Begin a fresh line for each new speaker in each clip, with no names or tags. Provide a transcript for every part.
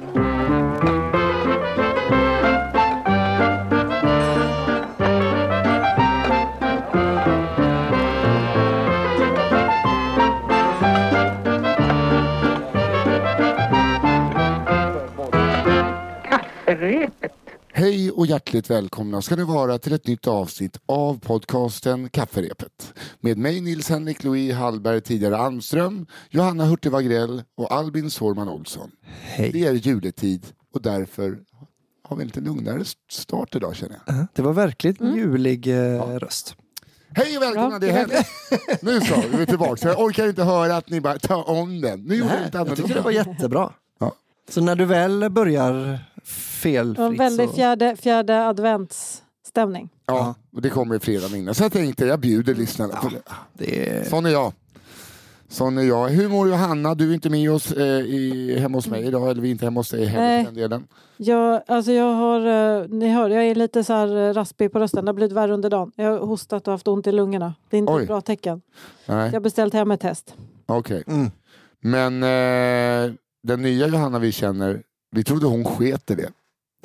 Hej och hjärtligt välkomna ska ni vara till ett nytt avsnitt av podcasten Kafferepet. Med mig Nils-Henrik Louis Hallberg, tidigare Almström, Johanna Hurtig Wagrell och Albin Sårman Olsson.
Hej.
Det är juletid och därför har vi en lite lugnare start idag känner jag.
Uh-huh. Det var verkligen julig eh, röst.
Hej och välkomna,
Ja,
det är helg. Nu så, vi är tillbaka. Så jag orkar inte höra att ni bara tar om den. Nu gjorde jag inte
jag tycker det var jättebra.
Ja.
Så när du väl börjar
Det var en
felfritt
väldigt fjärde, fjärde adventsstämning.
Ja, och det kommer fredag innan. Så jag tänkte, jag bjuder lyssnarna på det.
Det är...
Sån är jag. Sån är jag. Hur mår Johanna? Du är inte med oss eh, i, hemma hos mig idag, eller vi är inte hemma hos dig heller
Nej.
för den delen.
Jag, alltså jag har, eh, ni hör, jag är lite så här eh, raspig på rösten. Det har blivit värre under dagen. Jag har hostat och haft ont i lungorna. Det är inte
Oj.
ett bra tecken.
Nej,
Jag har beställt hem ett test.
okej.
Mm.
Men eh, den nya Johanna vi känner, vi trodde hon sket i det.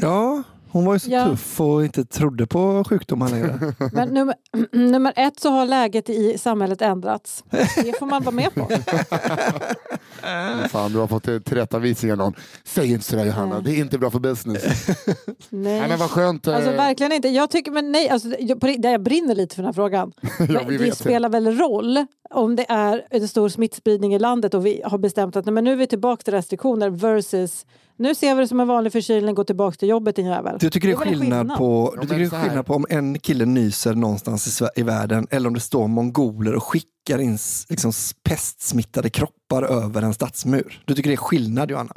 Ja, hon var ju så
Ja.
tuff och inte trodde på sjukdomar längre.
Men nummer, nummer ett så har läget i samhället ändrats. Det får man vara med på.
Fan, du har fått tillrättavisning av någon. Säg inte sådär Johanna,
Nej.
det är inte bra för business.
Nej.
Nej men vad skönt. eh,
Alltså verkligen inte. Jag tycker, men nej, alltså, jag, jag brinner lite för den här frågan.
ja,
det
vet det.
spelar väl roll om det är en stor smittspridning i landet och vi har bestämt att nej, men nu är vi tillbaka till restriktioner versus nu ser vi det som en vanlig förkylning, gå tillbaka till jobbet din jävel.
Du tycker det är skillnad
skillnad.
på, du tycker det är skillnad på om en kille nyser någonstans i, i världen eller om det står mongoler och skickar in liksom, pestsmittade kroppar över en stadsmur. Du tycker det är skillnad Johanna?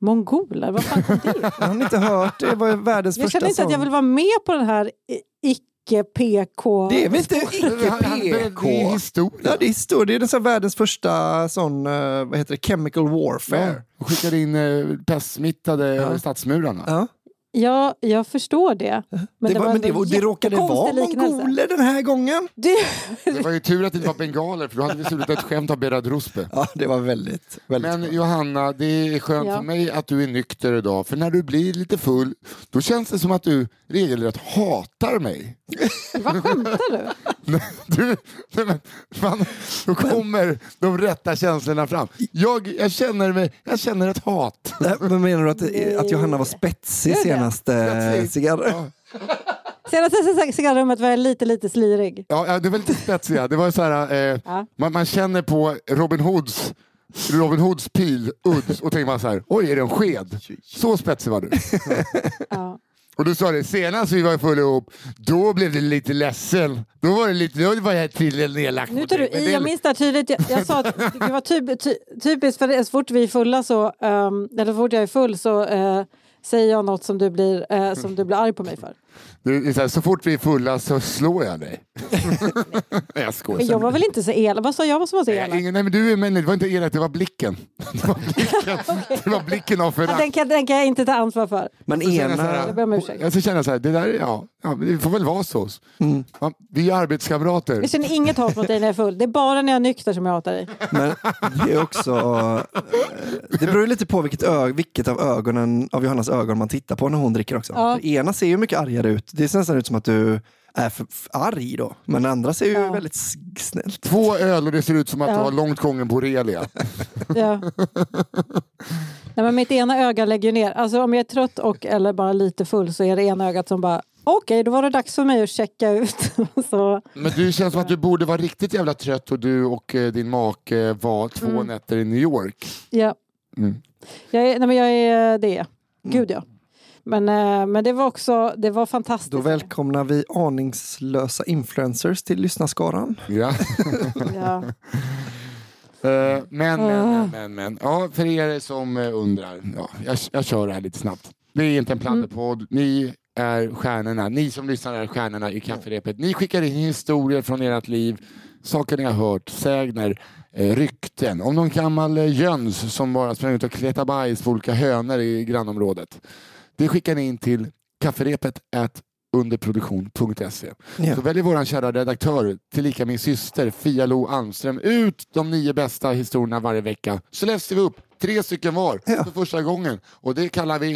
Mongoler, vad fan kom det?
Jag har inte hört? Det var världens
Jag
första
känner inte att jag vill vara med på den här icke-PK.
Det är väl inte
han- Det är
icke-PK?
historia.
Ja, det är historia. Det är den så här världens första sån, eh, vad heter det, chemical warfare.
Och skickade in eh, pestsmittade över stadsmurarna.
Ja.
Ja, jag förstår det. Men
det, var, men det, var, det råkade vara mongoler den här gången.
Det,
Det var ju tur att det inte var bengaler för då hade vi slutat ett skämt av Berad Ruspe.
Ja, det var väldigt, väldigt
Men
skönt.
Johanna, det är skönt
Ja.
för mig att du är nykter idag. För när du blir lite full, då känns det som att du regelrätt hatar mig.
vad skämtar du?
Du, nej men, fan, då kommer de rätta känslorna fram. Jag, jag, känner, mig, jag känner ett hat.
Nej, Men menar du att, att Johanna var spetsig
det?
Senaste cigarr?
Senaste cigarrummet var jag lite, lite slirig.
Ja, det var lite spetsiga. Det var så här, eh,
Ja.
man, man känner på Robin Hoods Robin Hoods pil, udd, och tänker man så här, oj är det en sked? Så spetsig var du.
Ja.
Och du sa det, senast vi var fulla ihop, då blev det lite ledsen. Då var det lite, då var jag tydligen nedlagt
Nu tar du i, jag minns det här tydligt. Jag, jag sa att det var typ, ty, typiskt för det, så fort vi är fulla så, um, eller så fort jag är full så eh, säger jag något som du, blir, eh, som du blir arg på mig för.
Är så, här, så fort vi är fulla så slår jag dig. Nej, jag skojar.
Men jag var väl inte så elak? Vad sa jag som var så elak?
ingen, nej men du är men det var inte elakt, det var blicken. Det var blicken, det var blicken av
Ja,
förakt.
Den kan, den kan jag inte ta ansvar för.
Men
Så jag så
ena...
här,
Jag ber om ursäkt.
Jag så känner jag så här, det där, ja, ja, det får väl vara så.
Mm.
Ja, vi är arbetskamrater.
Jag känner inget hat mot dig när jag är full. Det är bara när jag är nykter som jag hatar dig.
Men det är också... eh, Det beror lite på vilket, ö, vilket av ögonen, av Johannas ögon man tittar på när hon dricker också.
Ja.
Ena ser ju mycket argare ut. Det ser nästan ut som att du är för, arg då. Men den andra ser ju
Ja.
väldigt snällt.
Två öl och det ser ut som att
Ja.
du har långt gången borrelia.
Ja. Nej, men mitt ena öga lägger ner. Alltså om jag är trött och eller bara lite full så är det ena ögat som bara okej, då var det dags för mig att checka ut. så,
Men du känns som att du borde vara riktigt jävla trött och du och eh, din make var två
Mm.
nätter i New York.
ja.
Mm.
Jag är, nej, men jag är det. Gud ja. Men, eh, men det var också det var fantastiskt.
Då välkomnar vi aningslösa influencers till lyssnarskaran.
Ja.
Ja.
Eh, men, men,
Ah.
men, men, men. Ja, för er som eh, undrar, ja, jag, jag kör det här lite snabbt. Det är inte en pladderpodd, ni är stjärnorna, ni som lyssnar är stjärnorna i kafferepet. Ni skickar in historier från ert liv, saker ni har hört, sägner, rykten, om någon gammal jöns som bara sprang ut och kletade bajs på olika hönor i grannområdet. Det skickar ni in till kafferepet underproduktion.se.
Ja.
Så väljer vår kära redaktör, tillika min syster Fia Lo Almström, ut de nio bästa historierna varje vecka. Så läser vi upp Tre stycken var
Ja.
för första gången. Och det kallar vi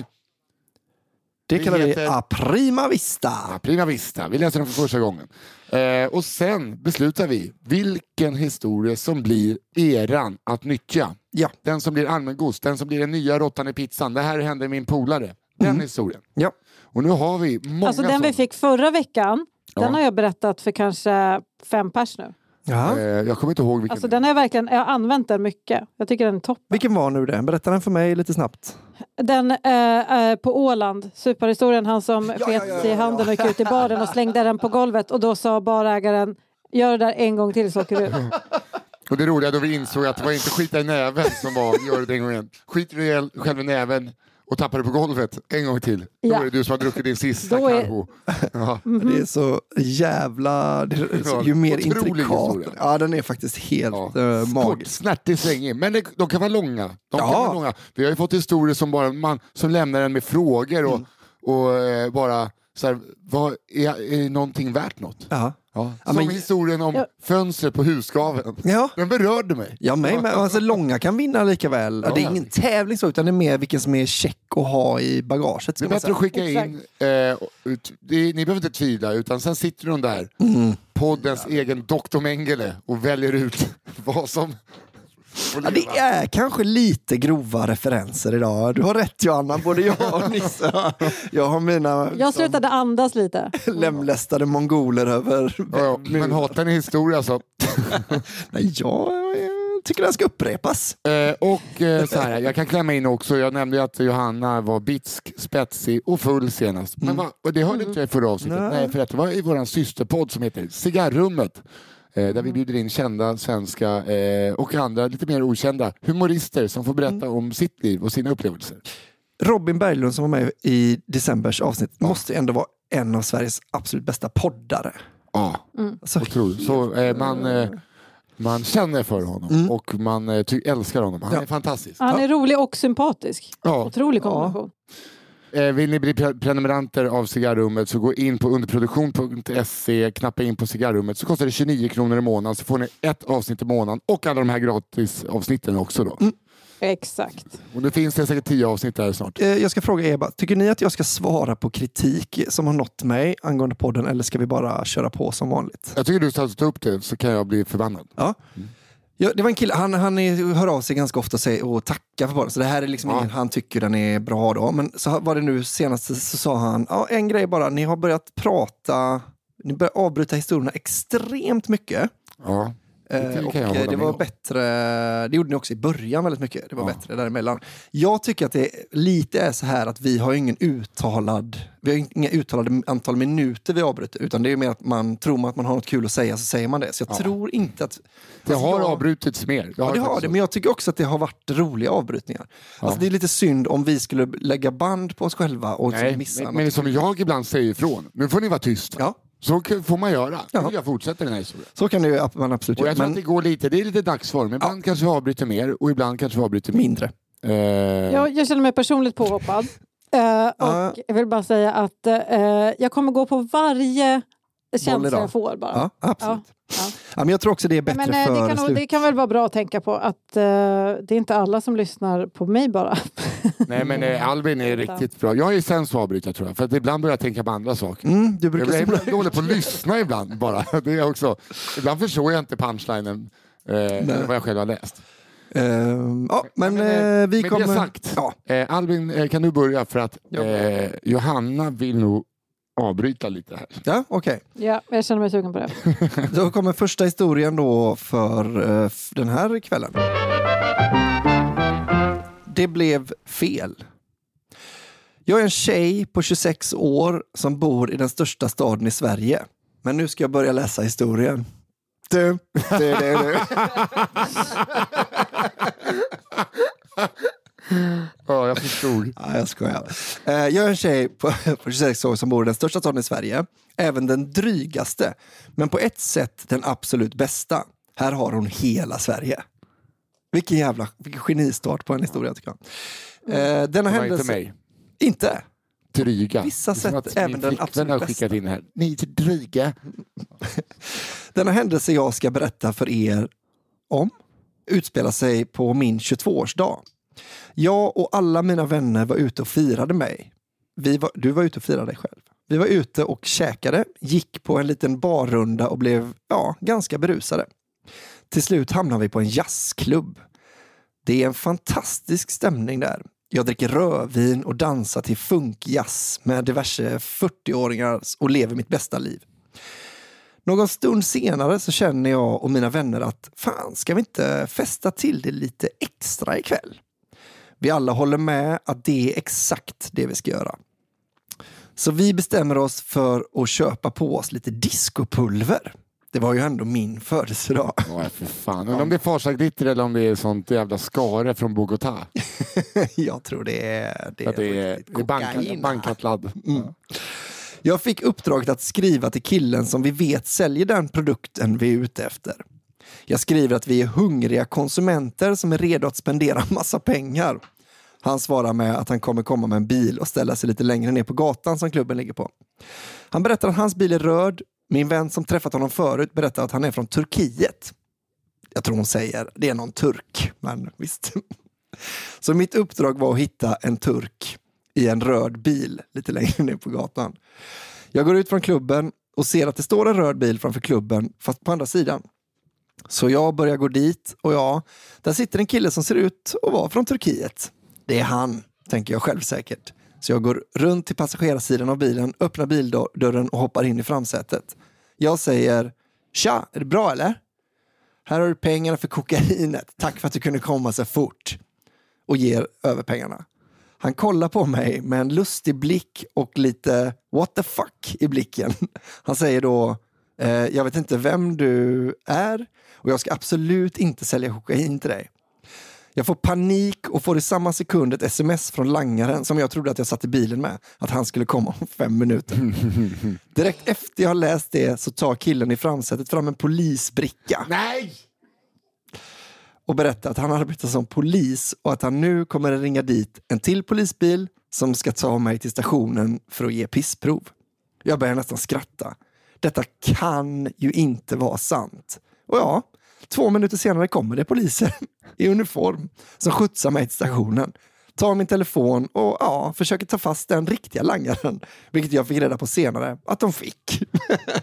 Det
Det
kallar
heter-
vi A Prima Vista.
ja, Prima Vista. Vi läser den för första gången. Eh, och sen beslutar vi vilken historia som blir eran att nyttja.
Ja.
Den som blir allmängods, den som blir den nya råttan i pizzan. Det här hände min polare. Den
Mm.
historien.
Ja.
Och nu har vi många
Alltså den vi
sådana.
fick förra veckan,
Ja.
den har jag berättat för kanske fem pers nu.
Ja.
Eh, jag kommer inte ihåg vilken.
Alltså den jag verkligen, jag har använt den mycket. Jag tycker den är toppen.
Vilken var nu det? Berätta den för mig lite snabbt.
Den eh, eh, på Åland, superhistorien, han som
ja,
sket
ja,
sig i
ja,
handen och gick ut i baren och slängde den på golvet och då sa barägaren Gör det där en gång till så åker du.
Och det roliga då vi insåg att det var inte skita i näven som var gör det en gång igen. Skiter själv i näven och tappar det på golvet en gång till. Då
Ja.
är det du som har druckit din sista
Då är-
Carro. Ja.
Det är så jävla... Det är, så- ju mer
otrolig
intrikat.
historia.
Ja, den är faktiskt helt
Ja. Kort,
magisk.
snärtig, svängig. Men det, de kan vara långa. De kan vara långa. Vi har ju fått historier som, bara man, som lämnar en med frågor och,
Mm.
och eh, bara så här, vad, är, är någonting värt något?
Ja.
Ja. Som
men-
historien om
Ja.
fönstret på husgaven.
Ja.
Den berörde mig.
Ja, mig med. Alltså, långa kan vinna lika väl.
Ja.
Det är ingen tävling så, utan det är mer vilken som är check att ha i bagaget.
Det
Ska
är bättre att skicka
Exakt.
in, eh, ut, det, ni behöver inte tvivla, utan sen sitter de där,
Mm.
poddens egen Dr. Mengele och väljer ut vad som
Ja, det är kanske lite grova referenser idag. Du har rätt Johanna, både jag och Nisse. Jag har mina
Jag slutade andas lite.
lemlästade mongoler över...
Ja, ja, men hatar ni historia så.
Nej, jag, jag tycker den ska upprepas.
Eh, och eh, så här, jag kan klämma in också, jag nämnde att Johanna var bitsk, spetsig och full senast. Men va, och det hörde inte jag i förra avsnittet.
Nej.
Nej. för att det var i vår systerpodd som heter Cigarrummet. Eh, där vi bjuder in kända svenska eh, och andra lite mer okända humorister som får berätta om sitt liv och sina upplevelser.
Robin Berglund som var med i decembers avsnitt måste ändå vara en av Sveriges absolut bästa poddare.
Ja,
Alltså,
otroligt. Så eh, man, eh, man känner för honom och man eh, älskar honom. Han
Ja.
är fantastisk.
Han är rolig och sympatisk.
Ja.
Otrolig kombination.
Eh, vill ni bli pre- prenumeranter av Cigarrummet så gå in på underproduktion.se, knappa in på Cigarrummet så kostar det 29 kronor i månaden så får ni ett avsnitt i månaden och alla de här gratis avsnitten också. Då.
Exakt.
Och det finns det säkert tio avsnitt där snart.
eh, jag ska fråga bara, tycker ni att jag ska svara på kritik som har nått mig angående podden eller ska vi bara köra på som vanligt?
Jag tycker du ska ta upp det så kan jag bli förbannad.
Ja. Ja, det var en kille, han, han är, hör av sig ganska ofta och, säger, och tackar för podden. Så det här är liksom
Ja.
ingen han tycker den är bra då. Men så var det nu senast så sa han, ja, en grej bara, ni har börjat prata, ni börjar avbryta historierna extremt mycket.
Ja, det
Eh, och eh, det var
om.
bättre, det gjorde ni också i början väldigt mycket. Det var
Ja.
bättre däremellan. Jag tycker att det lite är så här att vi har ingen uttalad, vi har inga uttalade antal minuter vi avbryter. Utan det är mer att man tror att man har något kul att säga så säger man det. Så jag
Ja.
tror inte att...
det har
jag-
avbrutits mer.
Ja, det har det, men jag tycker också att det har varit roliga avbrytningar. Alltså, det är lite synd om vi skulle lägga band på oss själva och
Nej,
missa
men,
något.
men som jag ibland säger ifrån, nu får ni vara tysta.
Ja,
Så får man göra.
Ja.
Ja. Jag fortsätter den här historien.
så kan det man absolut
Och
göra.
jag tror
Men
att det går lite, det är lite dagsform. Ibland kanske vi avbryter mer och ibland kanske vi avbryter mindre.
mindre.
Eh,
Jag, jag känner mig personligt påhoppad.
Ja.
och jag vill bara säga att eh, jag kommer gå på varje känsla
idag.
jag får bara.
Ja, absolut. Ja,
ja.
men jag tror också det är bättre
Men, eh,
för
det, kan
slut.
det kan väl vara bra att tänka på att eh, det är inte alla som lyssnar på mig bara.
Nej men eh, Albin är riktigt bra. Jag är sämst på att avbryta tror jag. För att ibland börjar jag tänka på andra saker.
Mm, du
Jag
brukar
blir
samla...
jag dålig på att lyssna ibland bara. Det är jag också. Ibland förstår jag inte punchlinen. Eh, vad jag själv har läst.
Ehm, ja, men
men,
eh, vi
med
kommer...
det sagt.
Ja,
Eh, Albin, eh, kan du börja? För att
Ja.
eh, Johanna vill nog avbryta lite här.
ja okej.
ja, jag känner mig sugen på det.
Då kommer första historien då för eh, den här kvällen. Det blev fel. Jag är en tjej på 26 år som bor i den största staden i Sverige. Men nu ska jag börja läsa historien. Du, du, du, du.
Ja, jag förstod.
Ja, jag skojar. Eh, Jag är en tjej på, på 26 år som bor i den största staden i Sverige. Även den drygaste. Men på ett sätt den absolut bästa. Här har hon hela Sverige. Vilken jävla vilken genistart på en historia tycker jag. Eh, Denna händelse...
inte mig.
Inte?
Dryga.
Vissa sätt även den absolut
har
bästa.
skickat in här. Ni är dryga.
Denna händelse jag ska berätta för er om utspelar sig på min 22-årsdag. Jag och alla mina vänner var ute och firade mig. Vi var, du var ute och firade dig själv. Vi var ute och käkade, gick på en liten barrunda och blev ja, ganska berusade. Till slut hamnade vi på en jazzklubb. Det är en fantastisk stämning där. Jag dricker rödvin och dansar till funkjazz med diverse 40-åringar och lever mitt bästa liv. Någon stund senare så känner jag och mina vänner att fan, ska vi inte festa till det lite extra ikväll? Vi alla håller med att det är exakt det vi ska göra. Så vi bestämmer oss för att köpa på oss lite discopulver. Det var ju ändå min födelsedag.
Åh, för fan. Undrar om det är Farsa-glitter eller om det är sånt jävla skare från Bogotá.
jag tror det är, det
Att det är, det är bankat,
kokain.
bankat ladd.
Mm. Jag fick uppdraget att skriva till killen som vi vet säljer den produkten vi är ute efter. Jag skriver att vi är hungriga konsumenter som är redo att spendera massa pengar. Han svarar med att han kommer komma med en bil och ställa sig lite längre ner på gatan som klubben ligger på. Han berättar att hans bil är röd. Min vän som träffat honom förut berättar att han är från Turkiet. Jag tror hon säger det är någon turk, men visst. Så mitt uppdrag var att hitta en turk i en röd bil lite längre ner på gatan. Jag går ut från klubben och ser att det står en röd bil framför klubben, fast på andra sidan. Så jag börjar gå dit och ja, där sitter en kille som ser ut att vara från Turkiet. Det är han, tänker jag självsäkert. Så jag går runt till passagerarsidan av bilen, öppnar bildörren och hoppar in i framsätet. Jag säger Tja, är det bra eller? Här har du pengarna för kokainet. Tack för att du kunde komma så fort. Och ger över pengarna. Han kollar på mig med en lustig blick och lite what the fuck i blicken. Han säger då, eh, jag vet inte vem du är och jag ska absolut inte sälja kokain till dig. Jag får panik och får i samma sekund ett sms från langaren som jag trodde att jag satt i bilen med, att han skulle komma om fem minuter. Direkt efter jag har läst det så tar killen i framsätet fram en polisbricka
Nej!
och berättar att han arbetar som polis och att han nu kommer att ringa dit en till polisbil som ska ta mig till stationen för att ge pissprov. Jag börjar nästan skratta. Detta kan ju inte vara sant. Och ja, två minuter senare kommer det poliser i uniform som skjutsar mig till stationen. Tar min telefon och ja, försöker ta fast den riktiga langaren. Vilket jag fick reda på senare att de fick.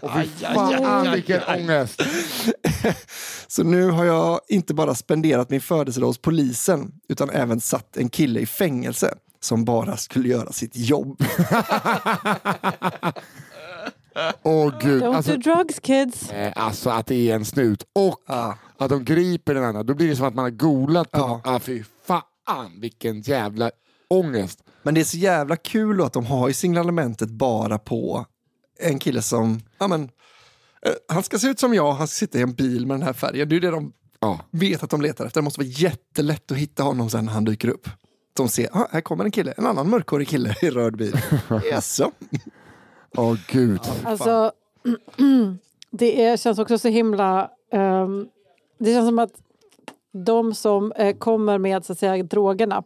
Fan vilken ångest!
Så nu har jag inte bara spenderat min födelsedag hos polisen utan även satt en kille i fängelse som bara skulle göra sitt jobb.
Åh gud.
Don't
Alltså,
do drugs kids.
eh, alltså att det är en snut och att de griper den andra. Då blir det som att man har golat på någon. ah, Fy fan vilken jävla ångest.
Men det är så jävla kul att de har ju signalementet bara på en kille som, ja men, eh, han ska se ut som jag, han ska sitta i en bil med den här färgen. Det är det de
Ja.
vet att de letar efter. Det måste vara jättelätt att hitta honom sen när han dyker upp. De ser, ah, här kommer en kille, en annan mörkhårig kille i röd bil. Jaså?
Åh gud.
Alltså, det är, känns också så himla... ehm, det känns som att de som eh, kommer med så att säga, drogerna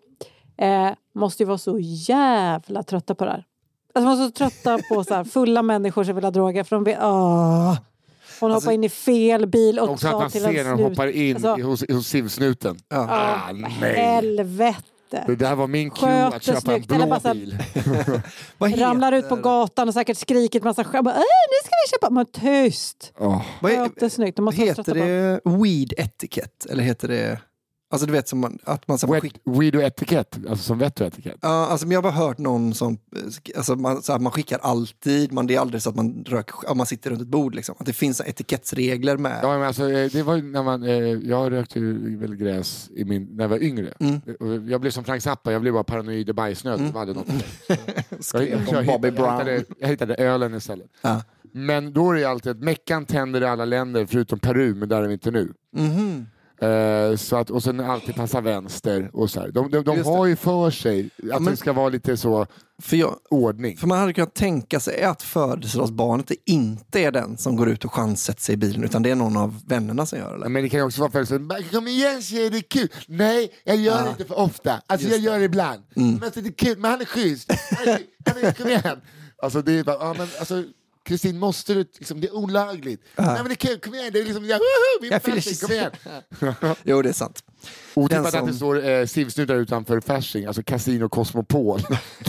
eh, måste ju vara så jävla trötta på det här. Alltså, de är så trötta på så här, fulla människor som vill ha droger. För de vet, åh, hon
Alltså-
hoppar in i fel bil och
Också att man
till
ser när de hoppar in
Alltså,
hos, hos SIV-snuten.
Ja.
Ah, nej.
Helvete!
Det där var min cue att köpa en
snyggt, eller
blå
här-
bil.
Vad
Ramlar ut på gatan och säkert skrikit massa skämt. "Äh, Nu ska vi köpa! Men tyst!
Vad är-
Sköter snyggt. De måste
Heter det weed etiquette? Eller heter det... Alltså du vet som man, att man... Som
Wet,
skick,
weed och etikett, alltså som vett och etikett.
ja, alltså, men jag har bara hört någon som... Alltså man, så här, man skickar alltid, man, det är aldrig så att man, rök, man sitter runt ett bord. Liksom. Att det finns etikettsregler med...
Ja, men alltså, eh, det var ju när man, eh, jag rökte ju väl gräs i min, när jag var yngre.
Mm.
Jag blev som Frank Zappa, jag blev bara paranoid och bajsnödig. Det var aldrig något mig. Jag,
om
jag,
Bobby
hittade, jag,
Brown.
hittade, jag hittade ölen istället.
Ja.
Men då är det alltid att meckan tänder i alla länder förutom Peru, men där är vi inte nu.
Mhm.
Eh, så att, och sen alltid passa vänster och så här. De, de, de
det.
har ju för sig att
men-
det ska vara lite så
För, jag,
ordning.
för man hade kunnat tänka sig att födelsedagsbarnet inte är den som går ut och chanssätter sig i bilen, utan det är någon av vännerna som gör det.
Men det kan ju också vara att kom igen tjej, det är kul. Nej, jag gör det
Ja.
inte för ofta. Alltså
Just
jag gör det ibland.
Mm.
Men alltså, det är kul, men han är schysst. Han är, han är, kom igen. Alltså det är bara, ja men alltså Kristin, måste du, liksom, det är olagligt. Nej men det är kul, kom igen. Det är liksom, ja, woho, vi är
Jag
festen, kom igen.
Jo, det är sant.
Otippat
Den
att det
som-
står eh, sivsnuttar utanför Fasching, alltså Casino Cosmopol.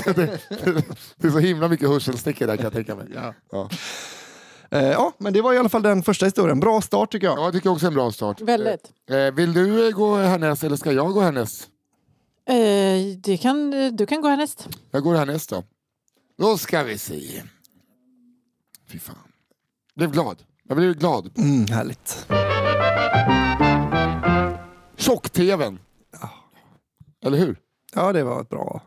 det, det, det är så himla mycket hörselstickor där kan jag tänka mig.
Ja.
Ja.
Eh, ja, men det var i alla fall den första historien. Bra start tycker jag.
Ja, jag tycker också en bra start.
Väldigt.
Eh, vill du eh, gå härnäst eller ska jag gå härnäst?
Eh, det kan, du kan gå härnäst.
Jag går härnäst då. Då ska vi se. Fy fan. Blev glad. Jag blev glad.
Mm, härligt.
Tjock-tvn. Eller hur?
Ja, det var ett bra.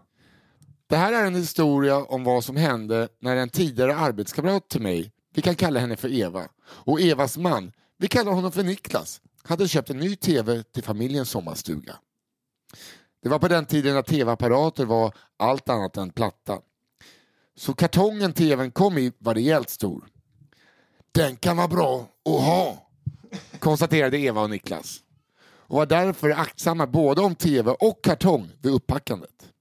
Det här är en historia om vad som hände när en tidigare arbetskamrat till mig, vi kan kalla henne för Eva, och Evas man, vi kallar honom för Niklas, hade köpt en ny tv till familjens sommarstuga. Det var på den tiden när tv-apparater var allt annat än platta. Så kartongen tvn kom i var rejält stor. Den kan vara bra att ha, konstaterade Eva och Niklas. Och var därför aktsamma både om tv och kartong vid uppackandet.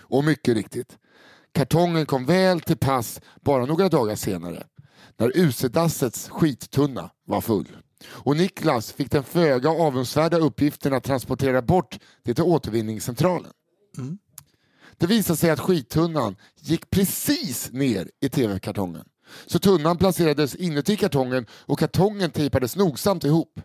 Och mycket riktigt, kartongen kom väl till pass bara några dagar senare när usedassets skittunna var full. Och Niklas fick den föga avundsvärda uppgiften att transportera bort det till återvinningscentralen. Mm. Det visade sig att skittunnan gick precis ner i tv-kartongen. Så tunnan placerades inuti kartongen och kartongen tejpades nogsamt ihop.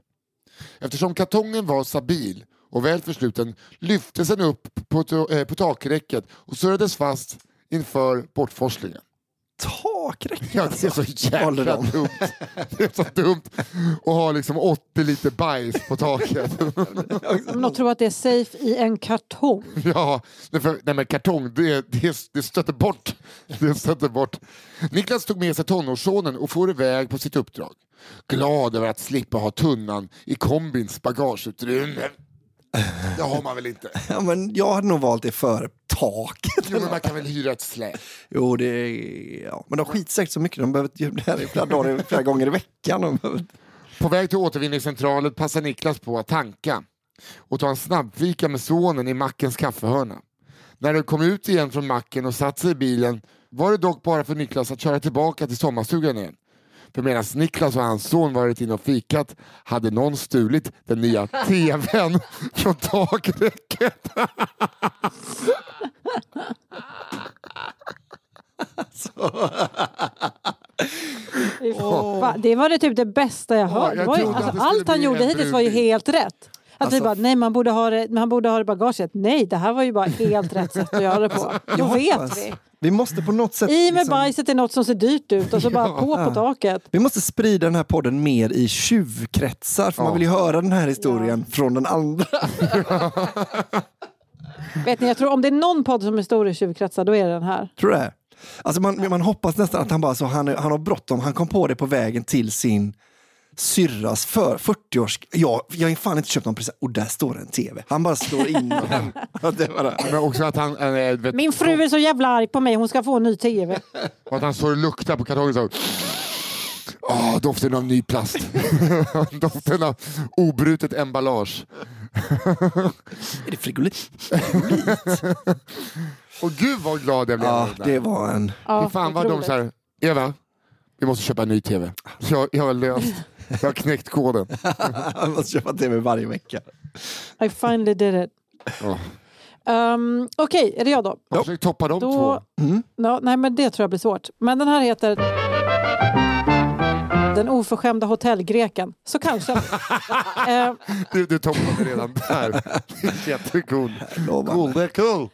Eftersom kartongen var stabil och väl försluten lyftes den upp på, to- eh, på takräcket och surrades fast inför bortforslingen.
Takräcke
Ja, det är så jävla dumt. Det är så dumt att ha liksom 80 liter bajs på taket.
Men de tror att det är safe i en kartong.
Ja, för, nej men kartong, det, det, det stöter bort. Det stöter bort. Niklas tog med sig tonårssonen och for iväg på sitt uppdrag. Glad över att slippa ha tunnan i kombins bagageutrymme. Det har man väl inte?
Ja, men jag hade nog valt det före taket.
Jo, men man kan väl hyra ett släp?
Jo, det är... Ja. Men de skiter säkert så mycket. De behöver det här i flera, dagar, flera gånger i veckan.
På väg till återvinningscentralen passar Niklas på att tanka och ta en snabbfika med sonen i mackens kaffehörna. När de kom ut igen från macken och satt sig i bilen var det dock bara för Niklas att köra tillbaka till sommarstugan igen. För medan Niklas och hans son varit inne och fikat hade någon stulit den nya TVn från takräcket.
Fan, Det var det typ det bästa jag hört. Det
att
alltså,
det
allt han gjorde hittills var ju helt rätt. Att vi
Alltså-
bara, nej man borde, ha det, man borde ha det i bagaget. Nej, det här var ju bara helt rätt sätt att göra det på. Då
Jag
vet vi.
Vi måste på något sätt...
I med
liksom-
bajset är något som ser dyrt ut och så bara på på taket.
Vi måste sprida den här podden mer i tjuvkretsar, för man
Ja.
vill ju höra den här historien från den andra.
Vet ni, jag tror om det är någon podd som är stor i tjuvkretsar, då är det den här.
Tror du det? Alltså man, man hoppas nästan att han bara så, han, han har bråttom, han kom på det på vägen till sin syrras för 40-års... Ja, jag har fan inte köpt någon present. Och där står en tv. Han bara slår in den. Ja, det var det.
Men också att han, äh, vet,
Min fru är så jävla arg på mig, hon ska få en ny tv.
och att han står och luktar på kartongen så. Åh, doften av ny plast. doften av obrutet emballage.
Är det frigolit?
Och gud vad glad jag blev.
Ja,
det
var en...
Ja,
fan vad de så här, Eva, vi måste köpa en ny tv. Jag, jag har löst, jag har knäckt koden.
Han måste köpa tv varje vecka.
I finally did it. Um, Okej, är det jag då?
Jag har försökt toppa de
Då,
två.
ja, nej, men det tror jag blir svårt. Men den här heter Den oförskämda hotellgreken. Så kanske. eh,
Du, du toppade redan där. Jättecool. Cool, det är cool.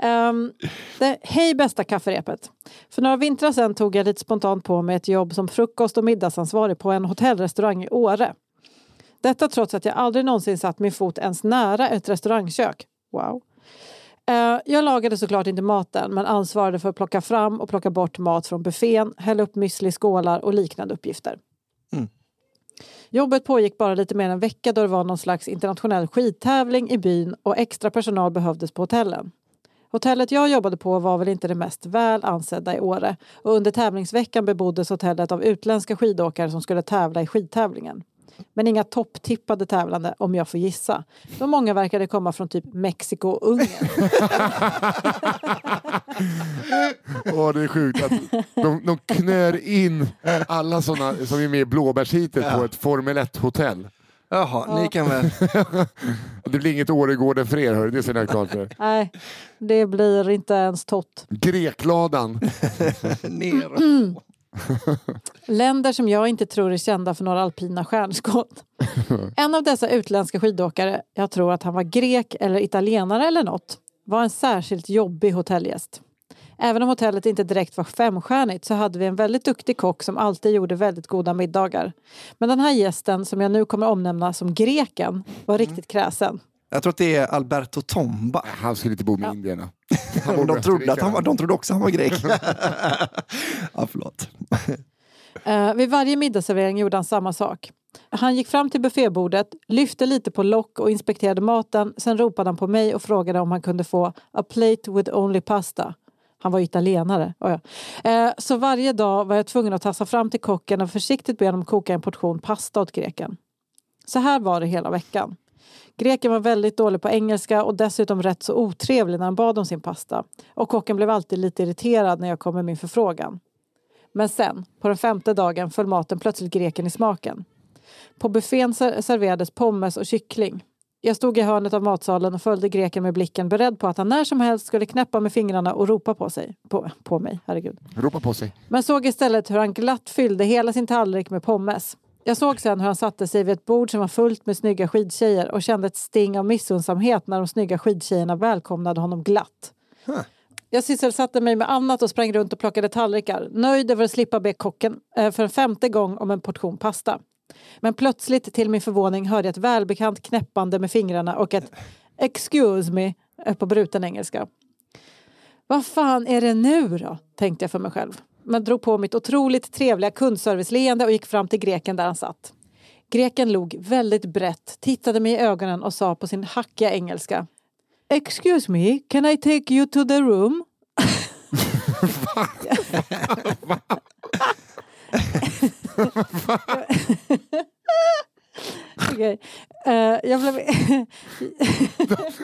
Ehm, det, hej bästa kafferepet. För några vintrar sedan tog jag lite spontant på mig ett jobb som frukost och middagsansvarig på en hotellrestaurang i Åre. Detta trots att jag aldrig någonsin satt min fot ens nära ett restaurangkök. Wow. Eh, jag lagade såklart inte maten men ansvarade för att plocka fram och plocka bort mat från buffén, hälla upp müsli skålar och liknande uppgifter. Jobbet pågick bara lite mer än en vecka då det var någon slags internationell skidtävling i byn och extra personal behövdes på hotellen. Hotellet jag jobbade på var väl inte det mest väl ansedda i Åre och under tävlingsveckan beboddes hotellet av utländska skidåkare som skulle tävla i skidtävlingen. Men inga topptippade tävlande om jag får gissa. Då många verkade komma från typ Mexiko och Ungern.
Åh, det är sjukt att de, de knör in alla såna som är med i blåbärshitet på ett Formel 1-hotell.
Jaha, ni kan väl...
Det blir inget Åregården för er, hörru. det ser ni klart för.
Nej, det blir inte ens tott.
Grekladan.
Ner.
Länder som jag inte tror är kända för några alpina stjärnskott. En av dessa utländska skidåkare, jag tror att han var grek eller italienare eller något, var en särskilt jobbig hotellgäst. Även om hotellet inte direkt var femstjärnigt så hade vi en väldigt duktig kock som alltid gjorde väldigt goda middagar. Men den här gästen, som jag nu kommer omnämna som greken, var riktigt kräsen.
Jag tror att det är Alberto Tomba.
Han skulle inte bo med indierna. Han
De trodde, att han var, de trodde också han var grek. ja, förlåt.
Eh, vid varje middagsservering gjorde han samma sak. Han gick fram till buffébordet, lyfte lite på lock och inspekterade maten. Sen ropade han på mig och frågade om han kunde få a plate with only pasta. Han var ju italienare. Oh ja. eh, så varje dag var jag tvungen att tassa fram till kocken och försiktigt be honom koka en portion pasta åt greken. Så här var det hela veckan. Greken var väldigt dålig på engelska och dessutom rätt så otrevlig när han bad om sin pasta. Och kocken blev alltid lite irriterad när jag kom med min förfrågan. Men sen, på den femte dagen, föll maten plötsligt greken i smaken. På buffén serverades pommes och kyckling. Jag stod i hörnet av matsalen och följde greken med blicken beredd på att han när som helst skulle knäppa med fingrarna och ropa på sig. På, på mig, herregud.
Ropa på sig.
Men såg istället hur han glatt fyllde hela sin tallrik med pommes. Jag såg sen hur han satte sig vid ett bord som var fullt med snygga skidtjejer och kände ett sting av missundsamhet när de snygga skidtjejerna välkomnade honom glatt. Jag sysselsatte mig med annat och sprang runt och plockade tallrikar, nöjd över att slippa be kocken eh, för en femte gång om en portion pasta. Men plötsligt, till min förvåning, hörde jag ett välbekant knäppande med fingrarna och ett “excuse me” på bruten engelska. Vad fan är det nu då? tänkte jag för mig själv. Men drog på mitt otroligt trevliga kundserviceleende och gick fram till greken där han satt. Greken log väldigt brett, tittade mig i ögonen och sa på sin hackiga engelska Excuse me, can I take you to the room? Okej. Eh, jag blev...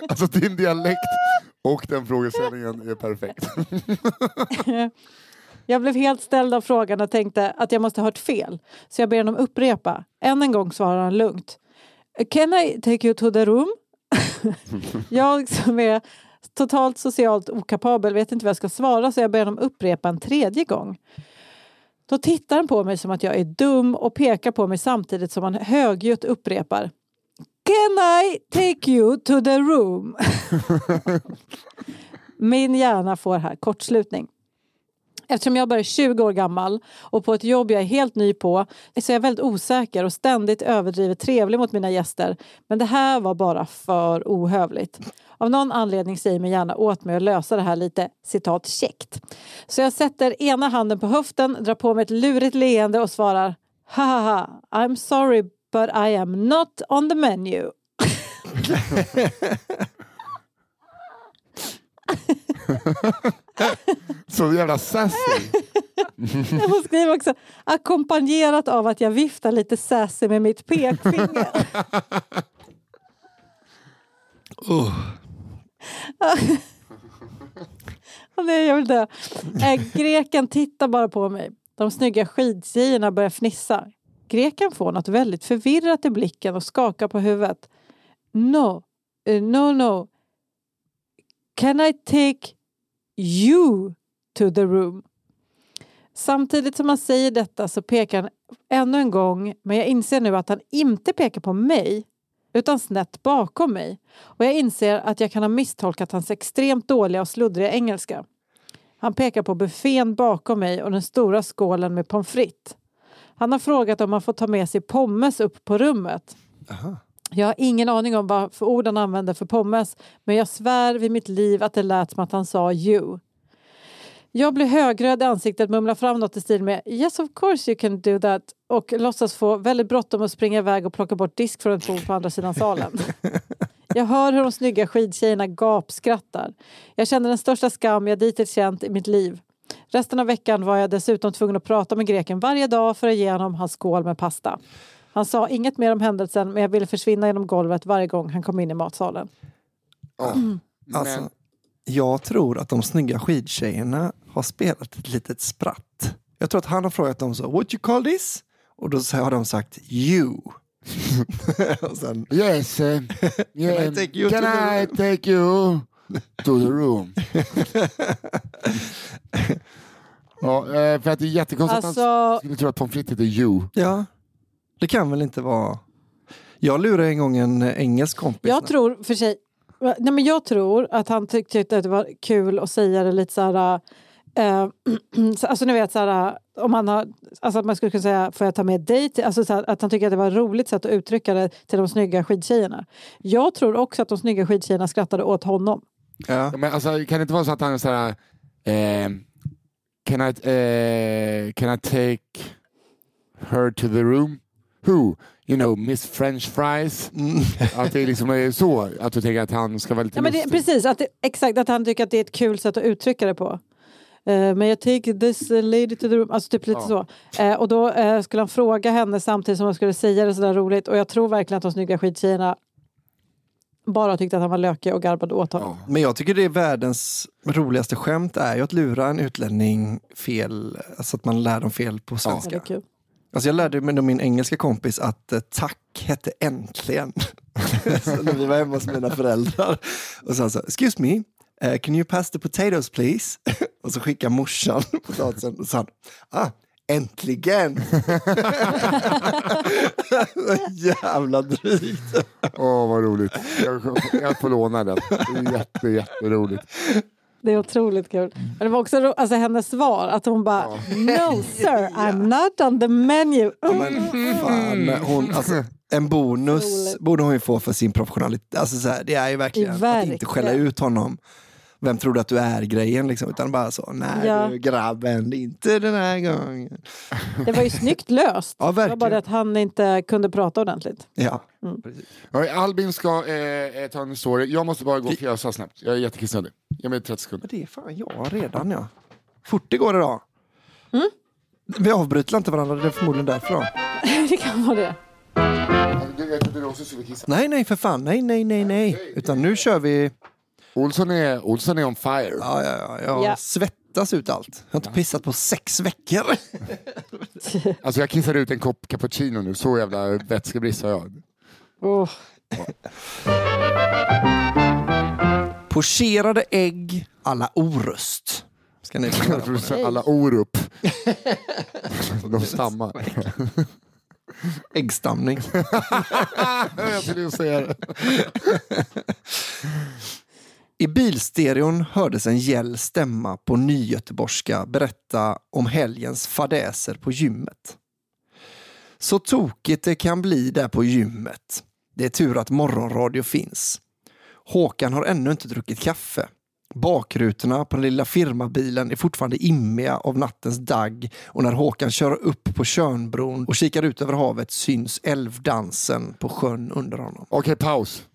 Alltså din dialekt och den frågeställningen är perfekt.
Jag blev helt ställd av frågan och tänkte att jag måste ha hört fel. Så jag ber honom upprepa. Än en gång svarar han lugnt. Can I take you to the room? jag som är totalt socialt okapabel vet inte vad jag ska svara så jag ber honom upprepa en tredje gång. Då tittar han på mig som att jag är dum och pekar på mig samtidigt som han högljutt upprepar. Can I take you to the room? Min hjärna får här kortslutning. Eftersom jag bara är 20 år gammal och på ett jobb jag är helt ny på så är jag väldigt osäker och ständigt överdrivet trevlig mot mina gäster. Men det här var bara för ohövligt. Av någon anledning säger min hjärna åt mig att lösa det här lite citat käckt. Så jag sätter ena handen på höften, drar på mig ett lurigt leende och svarar Haha, I'm sorry but I am not on the menu.
Så jävla sassy.
Jag får skriva också ackompanjerat av att jag viftar lite sassy med mitt pekfinger.
Oh.
Nej, jag vill dö. Äh, greken tittar bara på mig. De snygga skidtjejerna börjar fnissa. Greken får något väldigt förvirrat i blicken och skakar på huvudet. No, eh, no, no. Can I take you to the room? Samtidigt som han säger detta så pekar han ännu en gång men jag inser nu att han inte pekar på mig utan snett bakom mig. Och jag inser att jag kan ha misstolkat hans extremt dåliga och sluddriga engelska. Han pekar på buffén bakom mig och den stora skålen med pommes frites. Han har frågat om man får ta med sig pommes upp på rummet.
Aha.
Jag har ingen aning om vad för ord han använde för pommes men jag svär vid mitt liv att det lät som att han sa you. Jag blir högröd i ansiktet, mumlar fram något i stil med Yes of course you can do that och låtsas få väldigt bråttom att springa iväg och plocka bort disk från ett bord på andra sidan salen. Jag hör hur de snygga skidtjejerna gapskrattar. Jag känner den största skam jag dittills känt i mitt liv. Resten av veckan var jag dessutom tvungen att prata med greken varje dag för att ge honom hans skål med pasta. Han sa inget mer om händelsen men jag ville försvinna genom golvet varje gång han kom in i matsalen.
Ja.
Alltså,
Men
jag tror att de snygga skidtjejerna har spelat ett litet spratt. Jag tror att han har frågat dem så, what you call this? Och då har de sagt you. och sen,
Yes, uh, yeah,
I take you
can I take you to the room? ja, eh, för att det är jättekonstigt att han
Alltså,
skulle tro att pommes frites heter you.
ja, det kan väl inte vara... Jag lurade en gång en eh, engelsk kompis.
jag tror för sig... Nej, men jag tror att han tyck- tyckte att det var kul att säga det lite så här... Eh, så- alltså ni vet så här, om man har, alltså att man skulle kunna säga får jag ta med dig till, alltså så här, att han tycker att det var ett roligt sätt att uttrycka det till de snygga skidtjejerna. Jag tror också att de snygga skidtjejerna skrattade åt honom.
Ja.
Ja, Men alltså, kan det inte vara så att han är såhär, eh, can, I, eh, can I take her to the room? Who? You know, Miss French fries? Att det liksom är så, att du tänker att han ska vara lite
Ja, men det, precis, att det, exakt att han tycker att det är ett kul sätt att uttrycka det på. Uh, men jag take this uh, lady to the room, alltså typ lite
Ja.
så. Eh, och då eh, skulle han fråga henne samtidigt som han skulle säga det sådär roligt och jag tror verkligen att de snygga skidtjejerna bara tyckte att han var lökig och garbade åt honom.
Ja.
Men jag tycker det är världens roligaste skämt är ju att lura en utlänning fel, alltså att man lär dem fel på
Ja,
svenska.
det är kul.
Alltså jag lärde mig av min engelska kompis att eh, tack hette äntligen. så när vi var hemma hos mina föräldrar. Och så han sa, excuse me, uh, can you pass the potatoes please? och så skickade morsan potatisen och sa han, ah, äntligen! Jävla drygt.
Åh, vad roligt. Jag, jag får låna den. Det är jätte, jätteroligt.
Det är otroligt kul. Men det var också ro- alltså, hennes svar, att hon bara No sir, I'm not on the menu.
Ja, men fan, hon, alltså, en bonus
Roligt.
borde hon ju få för sin professionalitet. Alltså, så här, det är ju verkligen, att inte skälla ut honom. Vem tror du att du är grejen liksom, utan bara så, nej
Ja.
du grabben, inte den här gången.
Det var ju snyggt löst.
Ja,
det var
verkligen.
bara att han inte kunde prata ordentligt.
Ja,
Mm.
precis.
Albin ska eh, eh, ta en story. Jag måste bara gå och fjösa snabbt. Jag är jättekissnödig. Ge mig 30 sekunder.
Det är fan jag redan ja. Fort det går idag.
Mm.
Vi avbryter inte varandra, det är förmodligen därför
det kan vara det.
Kissa.
Nej, nej för fan, nej, nej, nej, nej. Utan nu kör vi,
Olsson är, Olsson är on fire.
ja, ja, ja, jag
Ja.
svettas ut allt. Jag har inte pissat på sex veckor.
Alltså jag kissade ut en kopp cappuccino nu. Så jävla vätskebrist har jag.
Oh.
Pocherade ägg alla Orust. Ska ni få höra på
alla Orup. De stammar.
Äggstamning.
jag skulle säga det.
I bilstereon hördes en gäll stämma på nygöteborgska berätta om helgens fadäser på gymmet. Så tokigt det kan bli där på gymmet. Det är tur att morgonradio finns. Håkan har ännu inte druckit kaffe. Bakrutorna på den lilla firmabilen är fortfarande immiga av nattens dagg och när Håkan kör upp på Tjörnbron och kikar ut över havet syns älvdansen på sjön under honom.
Okej, paus.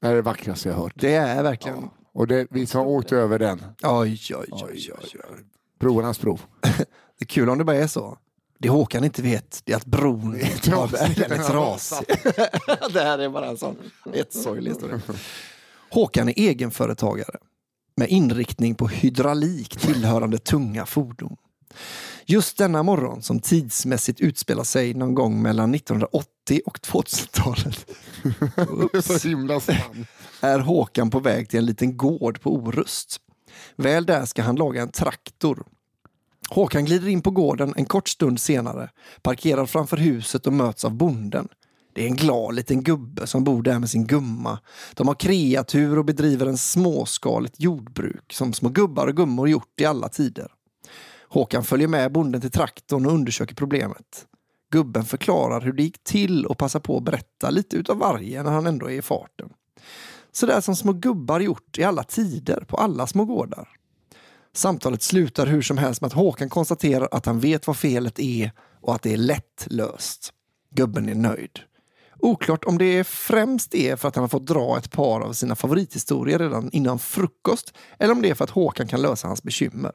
Det här är det vackraste jag hört.
Det är verkligen...
Och det, vi som har åkt över den.
Oj, oj, oj, oj.
Broarnas bro.
Det är kul om det bara är så. Det Håkan inte vet det är att bron är väldigt rasig. det här är bara en sån jättesorglig historia. Håkan är egenföretagare med inriktning på hydraulik tillhörande tunga fordon. Just denna morgon som tidsmässigt utspelar sig någon gång mellan 1980 och 2000-talet
Det är så himla sann.
är Håkan på väg till en liten gård på Orust. Väl där ska han laga en traktor. Håkan glider in på gården en kort stund senare, parkerar framför huset och möts av bonden. Det är en glad liten gubbe som bor där med sin gumma. De har kreatur och bedriver en småskaligt jordbruk som små gubbar och gummor gjort i alla tider. Håkan följer med bonden till traktorn och undersöker problemet. Gubben förklarar hur det gick till och passar på att berätta lite utav varje när han ändå är i farten. Sådär som små gubbar gjort i alla tider på alla små gårdar. Samtalet slutar hur som helst med att Håkan konstaterar att han vet vad felet är och att det är lätt löst. Gubben är nöjd. Oklart om det främst är för att han har fått dra ett par av sina favorithistorier redan innan frukost eller om det är för att Håkan kan lösa hans bekymmer.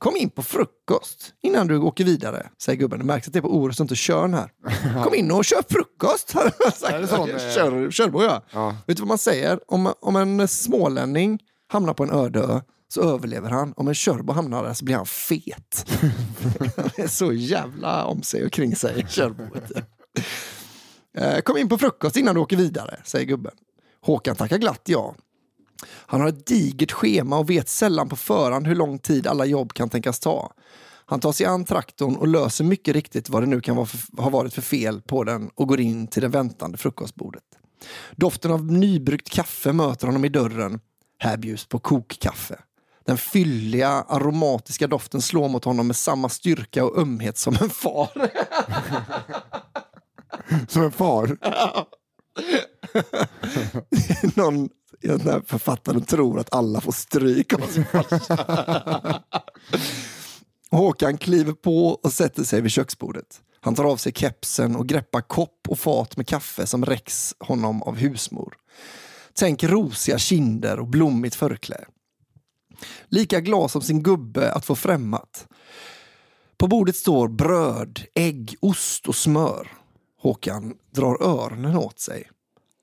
Kom in på frukost innan du åker vidare, säger gubben. Det märks att det är på Orust och inte Tjörn här. Kom in och kör frukost. har han sagt.
Eh?
Kör, Körbo ja.
Ja.
Vet du vad man säger? Om, om en smålänning hamnar på en öde ö så överlever han. Om en körbo hamnar där så blir han fet. han är så jävla om sig och kring sig, körbo. Eh, Kom in på frukost innan du åker vidare, säger gubben. Håkan tackar glatt ja. Han har ett digert schema och vet sällan på förhand hur lång tid alla jobb kan tänkas ta. Han tar sig an traktorn och löser mycket riktigt vad det nu kan för, ha varit för fel på den och går in till det väntande frukostbordet. Doften av nybryggt kaffe möter honom i dörren. Här bjuds på kokkaffe. Den fylliga, aromatiska doften slår mot honom med samma styrka och ömhet som en far.
Som en far.
Någon den här författaren tror att alla får stryk av sin farsa. Håkan kliver på och sätter sig vid köksbordet. Han tar av sig kepsen och greppar kopp och fat med kaffe som räcks honom av husmor. Tänk rosiga kinder och blommigt förklä. Lika glad som sin gubbe att få främmat. På bordet står bröd, ägg, ost och smör. Håkan drar öronen åt sig.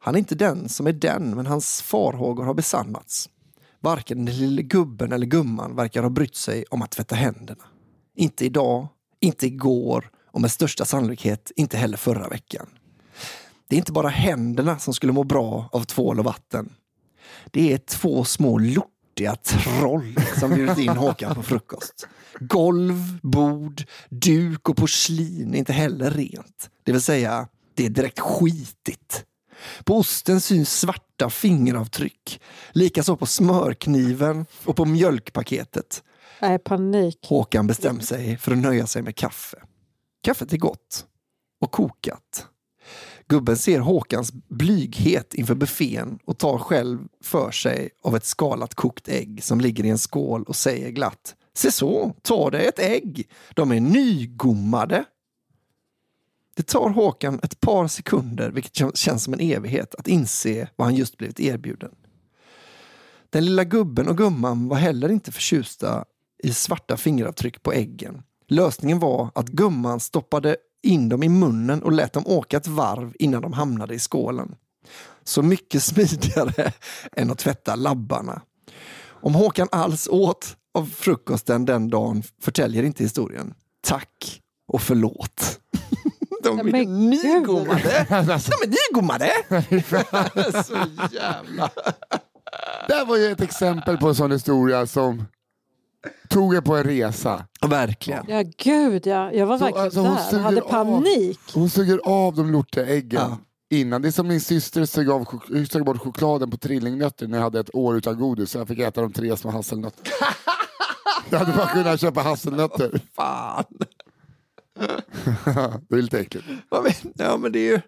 Han är inte den som är den, men hans farhågor har besannats. Varken den lille gubben eller gumman verkar ha brytt sig om att tvätta händerna. Inte idag, inte igår och med största sannolikhet inte heller förra veckan. Det är inte bara händerna som skulle må bra av tvål och vatten. Det är två små lortiga troll som bjudit in Håkan på frukost. Golv, bord, duk och porslin är inte heller rent. Det vill säga, det är direkt skitigt. På osten syns svarta fingeravtryck. Likaså på smörkniven och på mjölkpaketet.
Nej, panik.
Håkan bestämmer sig för att nöja sig med kaffe. Kaffet är gott och kokat. Gubben ser Håkans blyghet inför buffén och tar själv för sig av ett skalat kokt ägg som ligger i en skål och säger glatt Se så, ta dig ett ägg. De är nygommade. Det tar Håkan ett par sekunder, vilket känns som en evighet, att inse vad han just blivit erbjuden. Den lilla gubben och gumman var heller inte förtjusta i svarta fingeravtryck på äggen. Lösningen var att gumman stoppade in dem i munnen och lät dem åka ett varv innan de hamnade i skålen. Så mycket smidigare än att tvätta labbarna. Om Håkan alls åt av frukosten den dagen förtäljer inte historien. Tack och förlåt. De är
Men gud.
nygommade.
Alltså,
De är nygommade. Så jävla...
det var ju ett exempel på en sån historia som tog er på en resa.
Verkligen.
Ja, gud ja. Jag var
Så,
verkligen
alltså, hon
där.
suger
hade
av.
panik.
Hon suger av de lortiga äggen
Ja.
innan. Det är som min syster sög, av, sög bort chokladen på trillingnötter när jag hade ett år utan godis. Så jag fick äta de tre små hasselnötter. jag hade bara kunnat köpa hasselnötter.
Fan.
det är lite äckligt.
Ja, men det är ju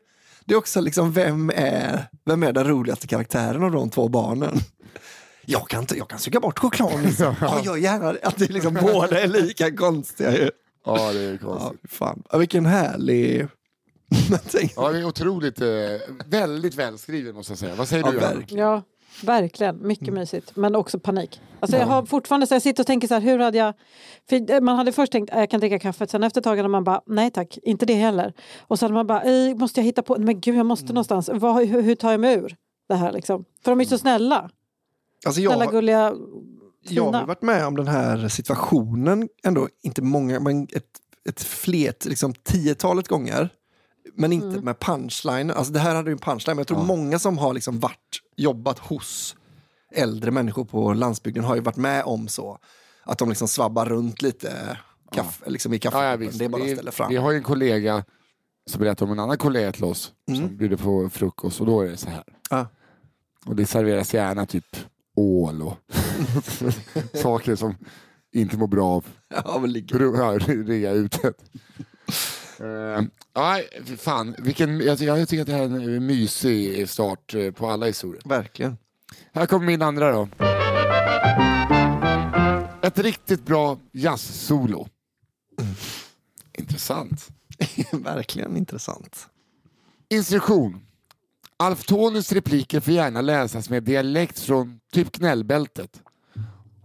det är också liksom, vem är, vem är den roligaste karaktären av de två barnen? Jag kan, inte, jag kan suga bort chokladen. Liksom. Ja, jag gärna. Att det liksom båda är lika konstiga. ju.
Ja, det är
Ja,
konstigt.
fan. Ja, vilken härlig...
Ja, det är otroligt, eh, väldigt välskriven måste jag säga. Vad säger
Ja,
du?
Ja, verkligen. Mycket mysigt. Men också panik. Alltså jag har fortfarande så jag sitter och tänker så här, hur hade jag... Man hade först tänkt, "Äh, jag kan dricka kaffe. Sen efter ett tag hade man bara, nej tack, inte det heller. Och hade man bara, "Ej, måste jag hitta på, men gud jag måste någonstans. Vad, hur, hur tar jag mig ur det här liksom? För de är så snälla.
Alltså
Snälla,
jag,
gulliga,
jag har
fina.
varit med om den här situationen ändå, inte många, men ett, ett flet, liksom tiotalet gånger. Men inte
Mm.
med punchline. Alltså det här hade ju en punchline, men jag tror många som har liksom varit, jobbat hos äldre människor på landsbygden har ju varit med om så. Att de liksom svabbar runt lite kaffe, liksom i
Ja,
kaffet.
ja,
det är bara att
Vi-
ställa fram.
Vi har ju en kollega som berättar om en annan kollega till oss som bjuder på frukost och då är det så här.
Ja.
Och det serveras gärna typ ål och saker som inte mår bra av
Ja, men ligger.
ja, rea utet. Uh, ja, fy fan, vilken, jag, jag tycker att det här är en mysig start eh, på alla historier.
Verkligen.
Här kommer min andra då. Ett riktigt bra jazz-solo. Intressant.
Verkligen intressant.
Instruktion. Alf Tonys repliker får gärna läsas med dialekt från typ knällbältet.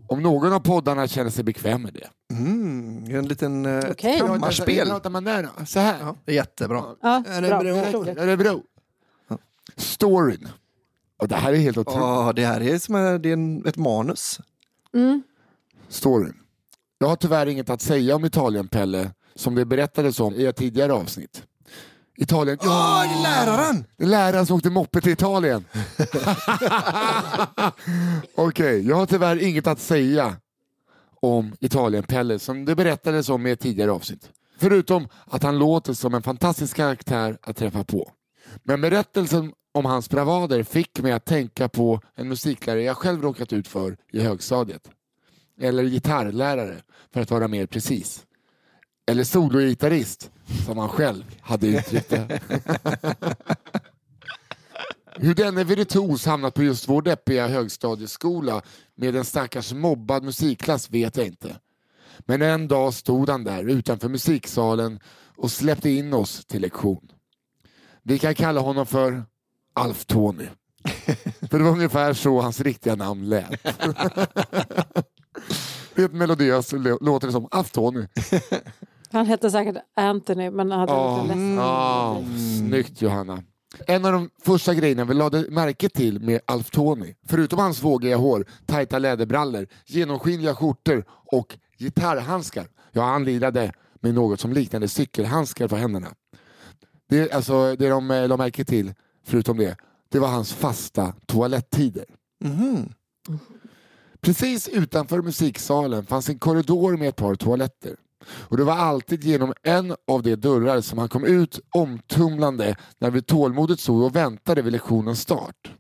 Om någon av poddarna känner sig bekväm med det.
En liten
Okej.
Hur
kammarspel.
pratar man där då? Så här.
Ja, jättebra.
Ja,
Är det
bra.
bra?
Roligt.
Örebro. Storyn. Och det här är helt otroligt.
Ja, det här är som en, det är en, ett manus.
Mm.
Storyn. Jag har tyvärr inget att säga om Italien-Pelle som det berättades om i ett tidigare avsnitt. Italien.
Åh, det är läraren!
Det är läraren som åkte moppe till Italien. Okej, jag har tyvärr inget att säga om Italien-Pelle som det berättades om i ett tidigare avsnitt. Förutom att han låter som en fantastisk karaktär att träffa på. Men berättelsen om hans bravader fick mig att tänka på en musiklärare jag själv råkat ut för i högstadiet. Eller gitarrlärare, för att vara mer precis. Eller sologitarrist, som han själv hade uttryckt det. Hur denne virtuos hamnat på just vår deppiga högstadieskola med en stackars mobbad musikklass vet jag inte. Men en dag stod han där utanför musiksalen och släppte in oss till lektion. Vi kan kalla honom för Alf Tony. För det var ungefär så hans riktiga namn lät. Helt melodiöst låter det som Alf Tony.
Han hette säkert Anthony men hade
Ja,
lite ledsen.
ja, snyggt Johanna. En av de första grejerna vi lade märke till med Alf Tony, förutom hans vågiga hår, tajta läderbrallor, genomskinliga skjortor och gitarrhandskar. Ja, han lirade med något som liknade cykelhandskar på händerna. Det, alltså, det de eh, la märke till, förutom det, det var hans fasta toaletttider.
Mhm.
Precis utanför musiksalen fanns en korridor med ett par toaletter. Och det var alltid genom en av de dörrar som han kom ut omtumlande när vi tålmodigt stod och väntade vid lektionens start.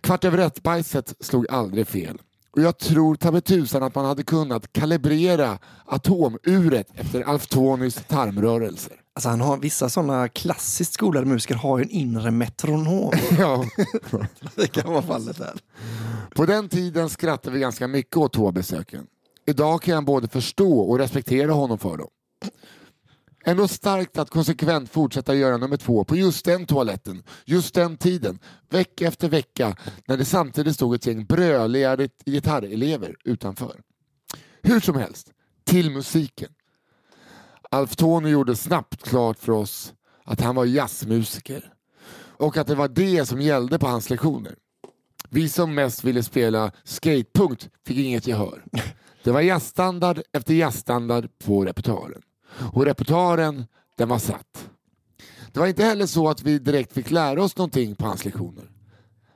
Kvart över ett-bajset slog aldrig fel. Och jag tror ta tusan att man hade kunnat kalibrera atomuret efter Alf Tonys tarmrörelser.
Alltså han har vissa sådana klassiskt skolade musiker har ju en inre metronom.
Ja.
det kan vara fallet här.
På den tiden skrattade vi ganska mycket åt toabesöken. Idag kan jag både förstå och respektera honom för dem. Ändå starkt att konsekvent fortsätta göra nummer två på just den toaletten, just den tiden, vecka efter vecka, när det samtidigt stod ett gäng bröliga gitarrelever utanför. Hur som helst, till musiken. Alf Tony gjorde snabbt klart för oss att han var jazzmusiker och att det var det som gällde på hans lektioner. Vi som mest ville spela skatepunkt fick inget gehör. Det var jazzstandard efter jazzstandard på repertoaren. Och repertoaren, den var satt. Det var inte heller så att vi direkt fick lära oss någonting på hans lektioner.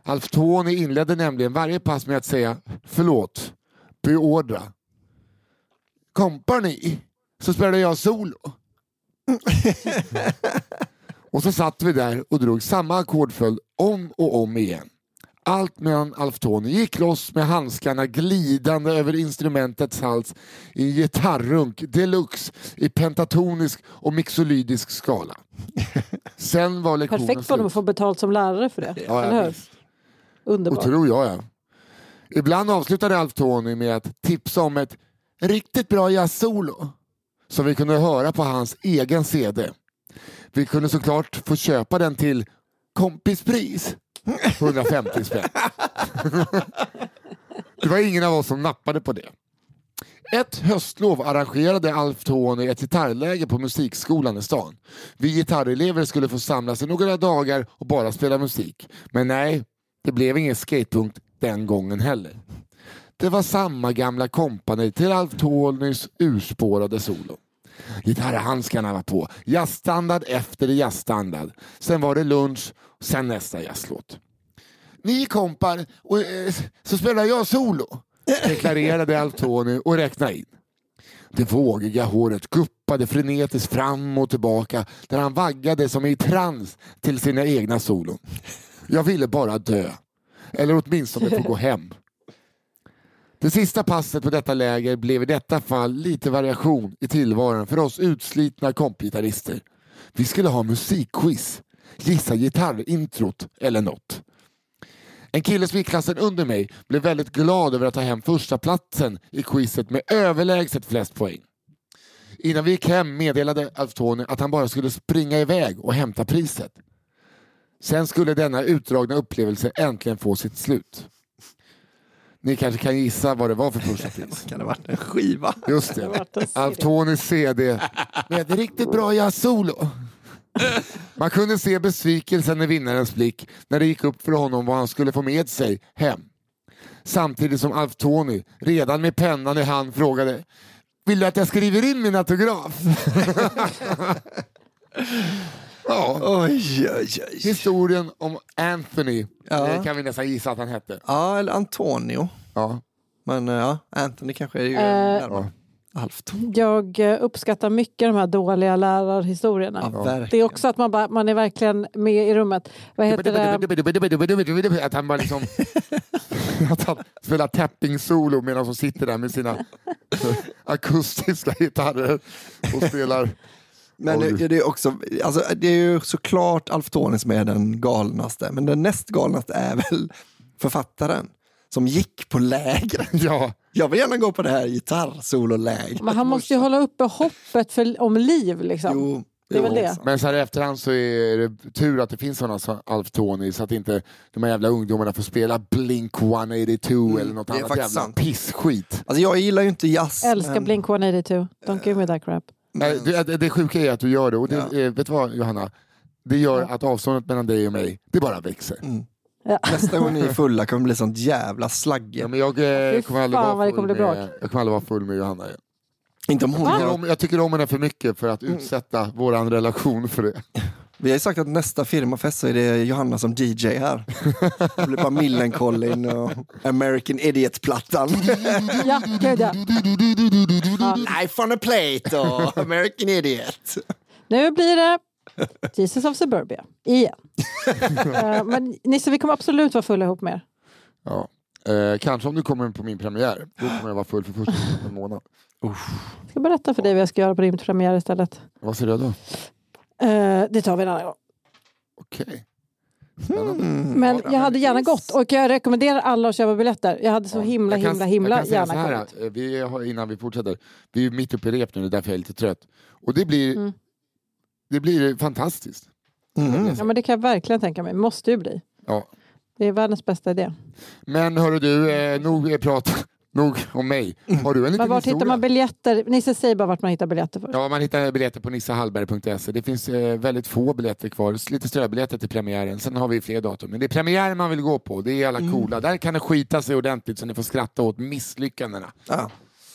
Alf Tony inledde nämligen varje pass med att säga förlåt, beordra. Kompar ni, så spelade jag solo. och så satt vi där och drog samma ackordföljd om och om igen. Allt medan Alf Tony gick loss med handskarna glidande över instrumentets hals i en gitarrunk deluxe i pentatonisk och mixolydisk skala. Sen var lektionen
Perfekt för honom att få betalt som lärare för det.
Ja,
eller
ja,
hur? Underbart.
Och tror jag ja. Ibland avslutade Alf Tony med att tipsa om ett riktigt bra jazzsolo som vi kunde höra på hans egen CD. Vi kunde såklart få köpa den till kompispris. 150 spänn. det var ingen av oss som nappade på det. Ett höstlov arrangerade Alf Tony ett gitarrläger på musikskolan i stan. Vi gitarrelever skulle få samlas i några dagar och bara spela musik. Men nej, det blev ingen skatepunkt den gången heller. Det var samma gamla kompani till Alf Tonys urspårade solo. Gitarrhandskarna var på. Jazzstandard efter jazzstandard. Sen var det lunch, sen nästa jazzlåt. Ni kompar, och, eh, så spelar jag solo, deklarerade Alf Tony och räknade in. Det vågiga håret guppade frenetiskt fram och tillbaka där han vaggade som i trans till sina egna solon. Jag ville bara dö. Eller åtminstone få gå hem. Det sista passet på detta läger blev i detta fall lite variation i tillvaron för oss utslitna kompgitarrister. Vi skulle ha musikquiz, gissa gitarrintrot eller något. En kille som gick klassen under mig blev väldigt glad över att ta hem första platsen i quizet med överlägset flest poäng. Innan vi gick hem meddelade Alf Tony att han bara skulle springa iväg och hämta priset. Sen skulle denna utdragna upplevelse äntligen få sitt slut. Ni kanske kan gissa vad det var för första pris?
Kan det ha varit en skiva?
Just
Det.
Alf Tonys CD med ett riktigt bra jazzsolo. Man kunde se besvikelsen i vinnarens blick när det gick upp för honom vad han skulle få med sig hem. Samtidigt som Alf Tony redan med pennan i hand frågade Vill du att jag skriver in min autograf? Ja.
Oj, oj, oj.
Historien om Anthony,
Ja.
det kan vi nästan gissa att han hette.
Ja, eller Antonio.
Ja.
Men eh, ja, Anthony kanske är ju
Eh,
närmare. Halvt.
Jag eh, uppskattar mycket de här dåliga lärarhistorierna.
Ja.
Det är också att man, bara, man är verkligen med i rummet. Vad heter det?
Att han bara liksom... att han spelar tapping-solo medan han sitter där med sina akustiska gitarrer och spelar...
Men det, det, är också, alltså, det är ju såklart Alf Tony som är den galnaste, men den näst galnaste är väl författaren som gick på lägret.
Ja,
Jag vill gärna gå på det här gitarrsololägret.
Men han måste ju hålla uppe hoppet för, om liv. Liksom.
Jo,
Det är väl det.
men så här i efterhand så är det tur att det finns sådana som Alf Tony så att inte de här jävla ungdomarna får spela Blink 182 eller något
det är
annat
faktiskt
jävla
sant.
pissskit.
Alltså, jag gillar ju inte jazz.
Älskar
men-
Blink 182. Don't give me that crap.
Nej, det, det, det sjuka är att du gör det och det,
Ja.
vet du vad Johanna? Det gör att avståndet mellan dig och mig, det bara växer.
Ja.
Nästa gång ni är fulla kommer det bli sånt jävla slagge.
Ja, men jag, eh, kommer aldrig
fan
vara
vad det
full
kommer bli
med, jag kommer aldrig vara full med Johanna.
Inte om hon
Jag tycker, om, jag tycker om henne för mycket för att utsätta våran relation för det.
Vi har ju sagt att nästa firmafest så är det Johanna som DJ här. Det blir bara Millencolin och American Idiot-plattan.
Ja, gud ja.
Life on a plate och American Idiot.
Nu blir det Jesus of Suburbia igen. Eh, Men Nisse, vi kommer absolut vara fulla ihop med er.
Ja. Eh, kanske om du kommer på min premiär, då kommer jag vara full för första gången på en månad.
Jag ska berätta för dig vad jag ska göra på din premiär istället.
Vad säger du då?
Eh, Det tar vi en annan gång.
Okej. Spännande.
Men jag hade gärna gått och jag rekommenderar alla att köpa biljetter. Jag hade så himla, himla, himla
jag kan säga
gärna
så här,
kommit.
eh, vi har, Innan vi fortsätter, vi är mitt uppe i rep nu, det är därför jag är lite trött. Och det blir,
Mm.
Det blir fantastiskt.
Mm.
Ja, men det kan jag verkligen tänka mig. Måste ju bli.
Ja.
Det är världens bästa idé.
Men hörru du, eh, nog prat nog om mig. Har du en liten
Men vart hittar
historia?
man biljetter? Nisse, säg bara vart man hittar biljetter först.
Ja, man hittar biljetter på nissahallberg.se. Det finns eh, väldigt få biljetter kvar, lite ströbiljetter till premiären. Sen har vi fler datum. Men det är premiären man vill gå på, det är alla
Mm.
coola. Där kan det skita sig ordentligt så ni får skratta åt misslyckandena.
Ja.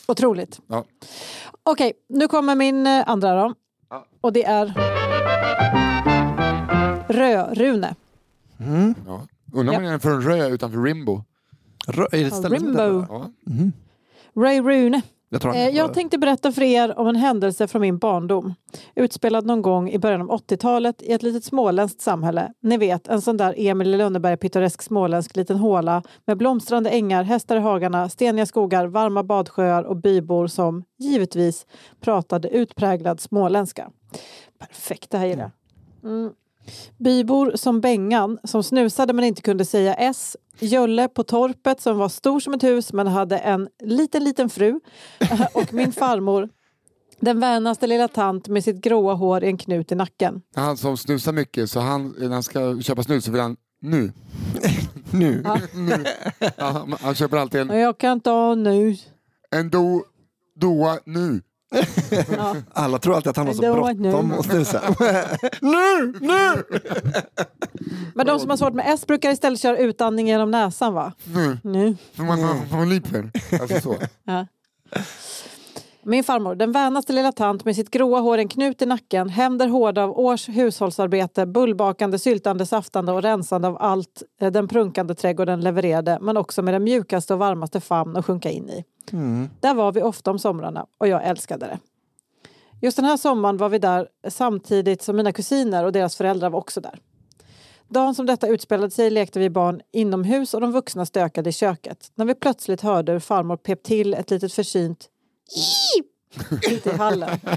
Otroligt.
Ja.
Okej, nu kommer min eh, andra då.
Ja.
Och det är Rö-Rune.
Ja. Undrar om
Ja.
den är från Rö utanför Rimbo.
Rö- är det ett ställe som heter
Rimbo.
Rö?
Ja.
Ray Rune.
Jag tror han
Eh, jag tänkte berätta för er om en händelse från min barndom. Utspelad någon gång i början av 80-talet i ett litet småländskt samhälle. Ni vet, en sån där Emil i Lönneberga pittoresk småländsk liten håla med blomstrande ängar, hästar i hagarna, steniga skogar, varma badsjöar och bybor som givetvis pratade utpräglad småländska. Perfekt, det här gillar jag. Mm. Bybor som Bengan som snusade men inte kunde säga S. Jölle på torpet som var stor som ett hus men hade en liten liten fru. Och min farmor, den vänaste lilla tant med sitt gråa hår i en knut i nacken.
Han som snusar mycket, så han, när han ska köpa snus så vill han nu.
Nu.
Ja.
nu. Ja, han, han köper alltid en,
jag kan ta nu.
en do, doa nu.
Ja.
Alla tror alltid att han har så bråttom att snusa. nu, nu!
Men de som har svårt med S brukar istället köra utandning genom näsan va?
Nu.
Nu.
För man, man liper. Alltså så.
Ja. Min farmor, den vänaste lilla tant med sitt gråa hår, en knut i nacken, händer hårda av års hushållsarbete, bullbakande, syltande, saftande och rensande av allt eh, den prunkande trädgården levererade, men också med den mjukaste och varmaste famn att sjunka in i. Där var vi ofta om somrarna och jag älskade det. Just den här sommaren var vi där samtidigt som mina kusiner och deras föräldrar var också där. Dagen som detta utspelade sig lekte vi barn inomhus och de vuxna stökade i köket. När vi plötsligt hörde hur farmor pep till ett litet försynt Ute i hallen.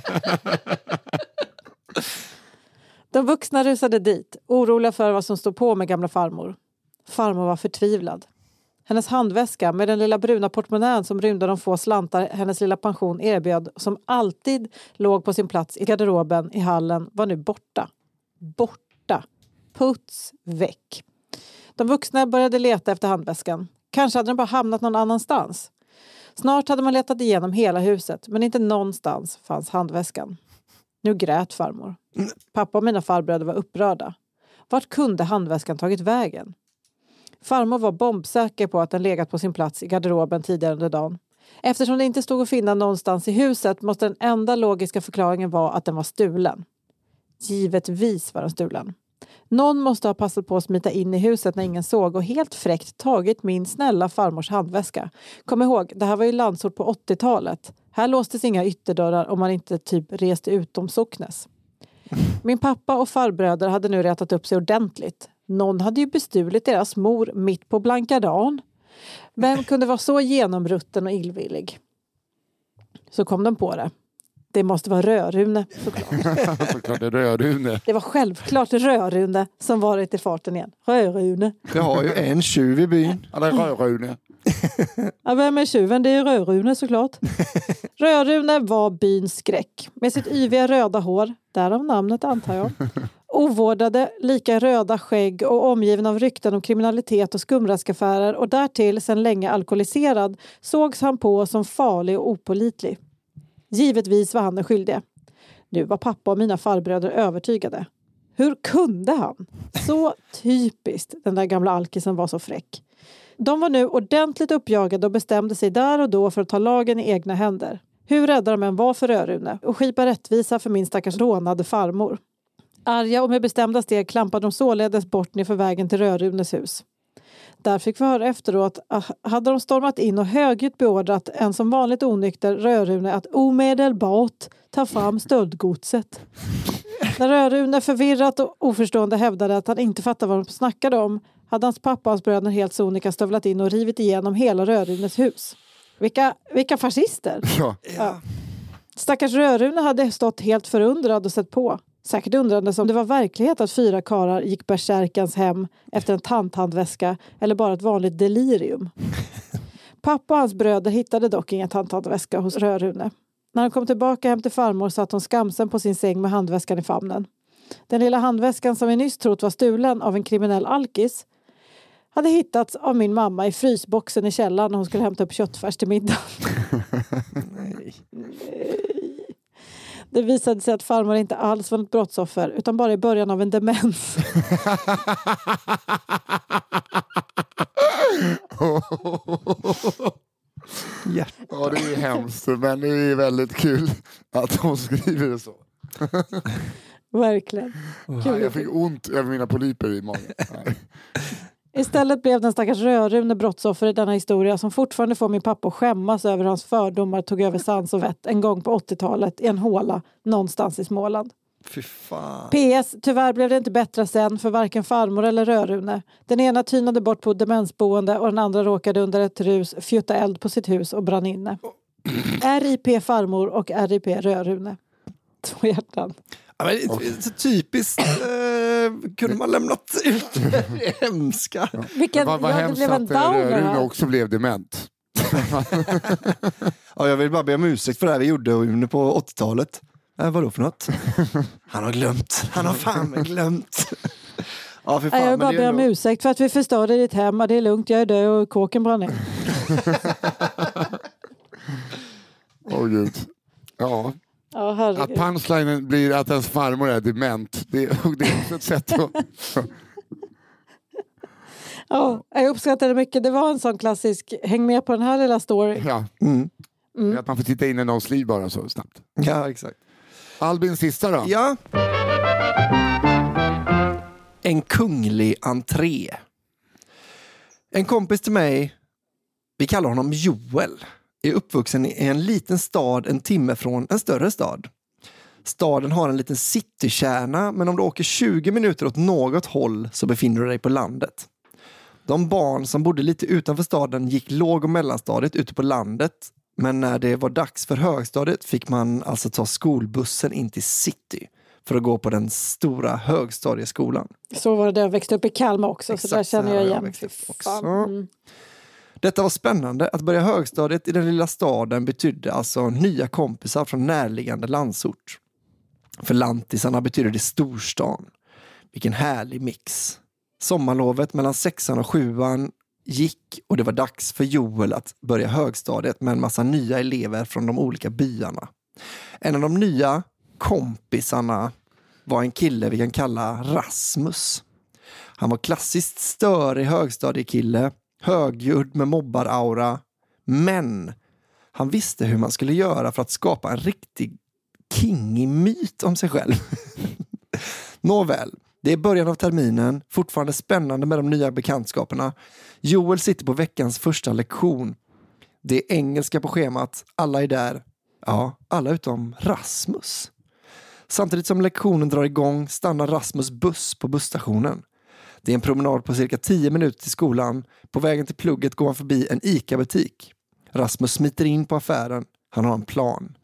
De vuxna rusade dit, oroliga för vad som stod på med gamla farmor. Farmor var förtvivlad. Hennes handväska med den lilla bruna portmonnän som rymde de få slantar hennes lilla pension erbjöd som alltid låg på sin plats i garderoben i hallen var nu borta. Borta. Puts väck. De vuxna började leta efter handväskan. Kanske hade den bara hamnat någon annanstans. Snart hade man letat igenom hela huset men inte någonstans fanns handväskan. Nu grät farmor. Pappa och mina farbröder var upprörda. Vart kunde handväskan tagit vägen? Farmor var bombsäker på att den legat på sin plats i garderoben tidigare under dagen. Eftersom det inte stod att finna någonstans i huset måste den enda logiska förklaringen vara att den var stulen. Givetvis var den stulen. Någon måste ha passat på att smita in i huset när ingen såg och helt fräckt tagit min snälla farmors handväska. Kom ihåg, det här var ju landsort på 80-talet. Här låstes inga ytterdörrar om man inte typ reste utom socknes. Min pappa och farbröder hade nu rätat upp sig ordentligt. Någon hade ju bestulit deras mor mitt på blanka dagen. Vem kunde vara så genomrutten och illvillig? Så kom de på det. Det måste vara Rödrune såklart.
Såklart det är Rödrune.
Det var självklart Rödrune som varit i farten igen. Rödrune.
Vi har ju en tjuv i byn.
Ja, det är Rödrune.
Ja, vem är tjuven? Det är Rödrune såklart. Rödrune var byns skräck. Med sitt yviga röda hår, därav namnet antar jag. Ovårdade, lika röda skägg och omgiven av rykten om kriminalitet och skumraskaffärer och därtill sedan länge alkoholiserad sågs han på som farlig och opålitlig. Givetvis var han den skyldige. Nu var pappa och mina farbröder övertygade. Hur kunde han? Så typiskt, den där gamla alkisen var så fräck. De var nu ordentligt uppjagade och bestämde sig där och då för att ta lagen i egna händer. Hur rädda de än var för Rödrune och skipa rättvisa för min stackars rånade farmor. Arga och med bestämda steg klampade de således bort nerför vägen till Rödrunes hus. Där fick vi höra efteråt att hade de stormat in och högljutt beordrat en som vanligt onykter Rödrune att omedelbart ta fram stöldgodset. När Rödrune förvirrat och oförstående hävdade att han inte fattade vad de snackade om hade hans pappa och hans bröder helt sonika stövlat in och rivit igenom hela Rödrunes hus. Vilka, vilka fascister!
Ja.
Ja. Stackars Rödrune hade stått helt förundrad och sett på. Säkert undrande om det var verklighet att fyra karar gick bärsärkans hem efter en tanthandväska eller bara ett vanligt delirium. Pappa och hans bröder hittade dock ingen tanthandväska hos Rödrune. När han kom tillbaka hem till farmor satt hon skamsen på sin säng med handväskan i famnen. Den lilla handväskan som vi nyss trott var stulen av en kriminell alkis hade hittats av min mamma i frysboxen i källaren när hon skulle hämta upp köttfärs till middag.
Nej.
Det visade sig att farmor inte alls var något brottsoffer utan bara i början av en demens.
Ja, det är ju hemskt, men det är väldigt kul att hon skriver det så.
Verkligen.
Ja, jag fick ont över mina polyper i magen.
Istället blev den stackars Rödrune brottsoffer i denna historia som fortfarande får min pappa att skämmas över hur hans fördomar tog över sans och vett en gång på 80-talet i en håla någonstans i Småland. PS. Tyvärr blev det inte bättre sen för varken farmor eller Rödrune. Den ena tynade bort på demensboende och den andra råkade under ett rus fjutta eld på sitt hus och brann inne. RIP farmor och RIP Rödrune. Två hjärtan.
Ja, men, det är så typiskt. Eh, kunde man lämnat ut det hemska?
Vilken,
Vad, vad
ja,
hemskt att
downer
Rune också blev dement.
Ja, jag vill bara be om ursäkt för det här vi gjorde under på 80-talet. Eh, vadå för något? Han har glömt. Han har fan glömt. Ja, för fan,
jag vill bara be om
ändå-
ursäkt för att vi förstörde ditt hem. Det är lugnt, jag är död och kåken brann ner.
Åh gud. Ja,
Ja,
att punchlinen blir att ens farmor är dement, det, det är också ett sätt att...
Ja, jag uppskattar det mycket. Det var en sån klassisk, häng med på den här lilla story.
Ja,
Mm.
Att man får titta in i någons liv bara så snabbt.
Ja, exakt.
Albin sista då?
Ja. En kunglig entré. En kompis till mig, vi kallar honom Joel, är uppvuxen i en liten stad en timme från en större stad. Staden har en liten citykärna, men om du åker 20 minuter åt något håll så befinner du dig på landet. De barn som bodde lite utanför staden gick låg och mellanstadiet ute på landet, men när det var dags för högstadiet fick man alltså ta skolbussen in till city för att gå på den stora högstadieskolan.
Så var det där jag växte upp i Kalmar också, så
Exakt
där
så
känner
här
jag
jag
igen.
upp också.
Mm.
Detta var spännande. Att börja högstadiet i den lilla staden betydde alltså nya kompisar från närliggande landsort. För lantisarna betyder det storstan. Vilken härlig mix. Sommarlovet mellan sexan och sjuan gick och det var dags för Joel att börja högstadiet med en massa nya elever från de olika byarna. En av de nya kompisarna var en kille vi kan kalla Rasmus. Han var klassiskt störig högstadiekille, högljudd med mobbaraura. Men han visste hur man skulle göra för att skapa en riktig kingig myt om sig själv. Nåväl, det är början av terminen, fortfarande spännande med de nya bekantskaperna. Joel sitter på veckans första lektion. Det är engelska på schemat, alla är där. Ja, alla utom Rasmus. Samtidigt som lektionen drar igång stannar Rasmus buss på busstationen. Det är en promenad på cirka 10 minuter till skolan. På vägen till plugget går han förbi en ICA-butik. Rasmus smiter in på affären. Han har en plan.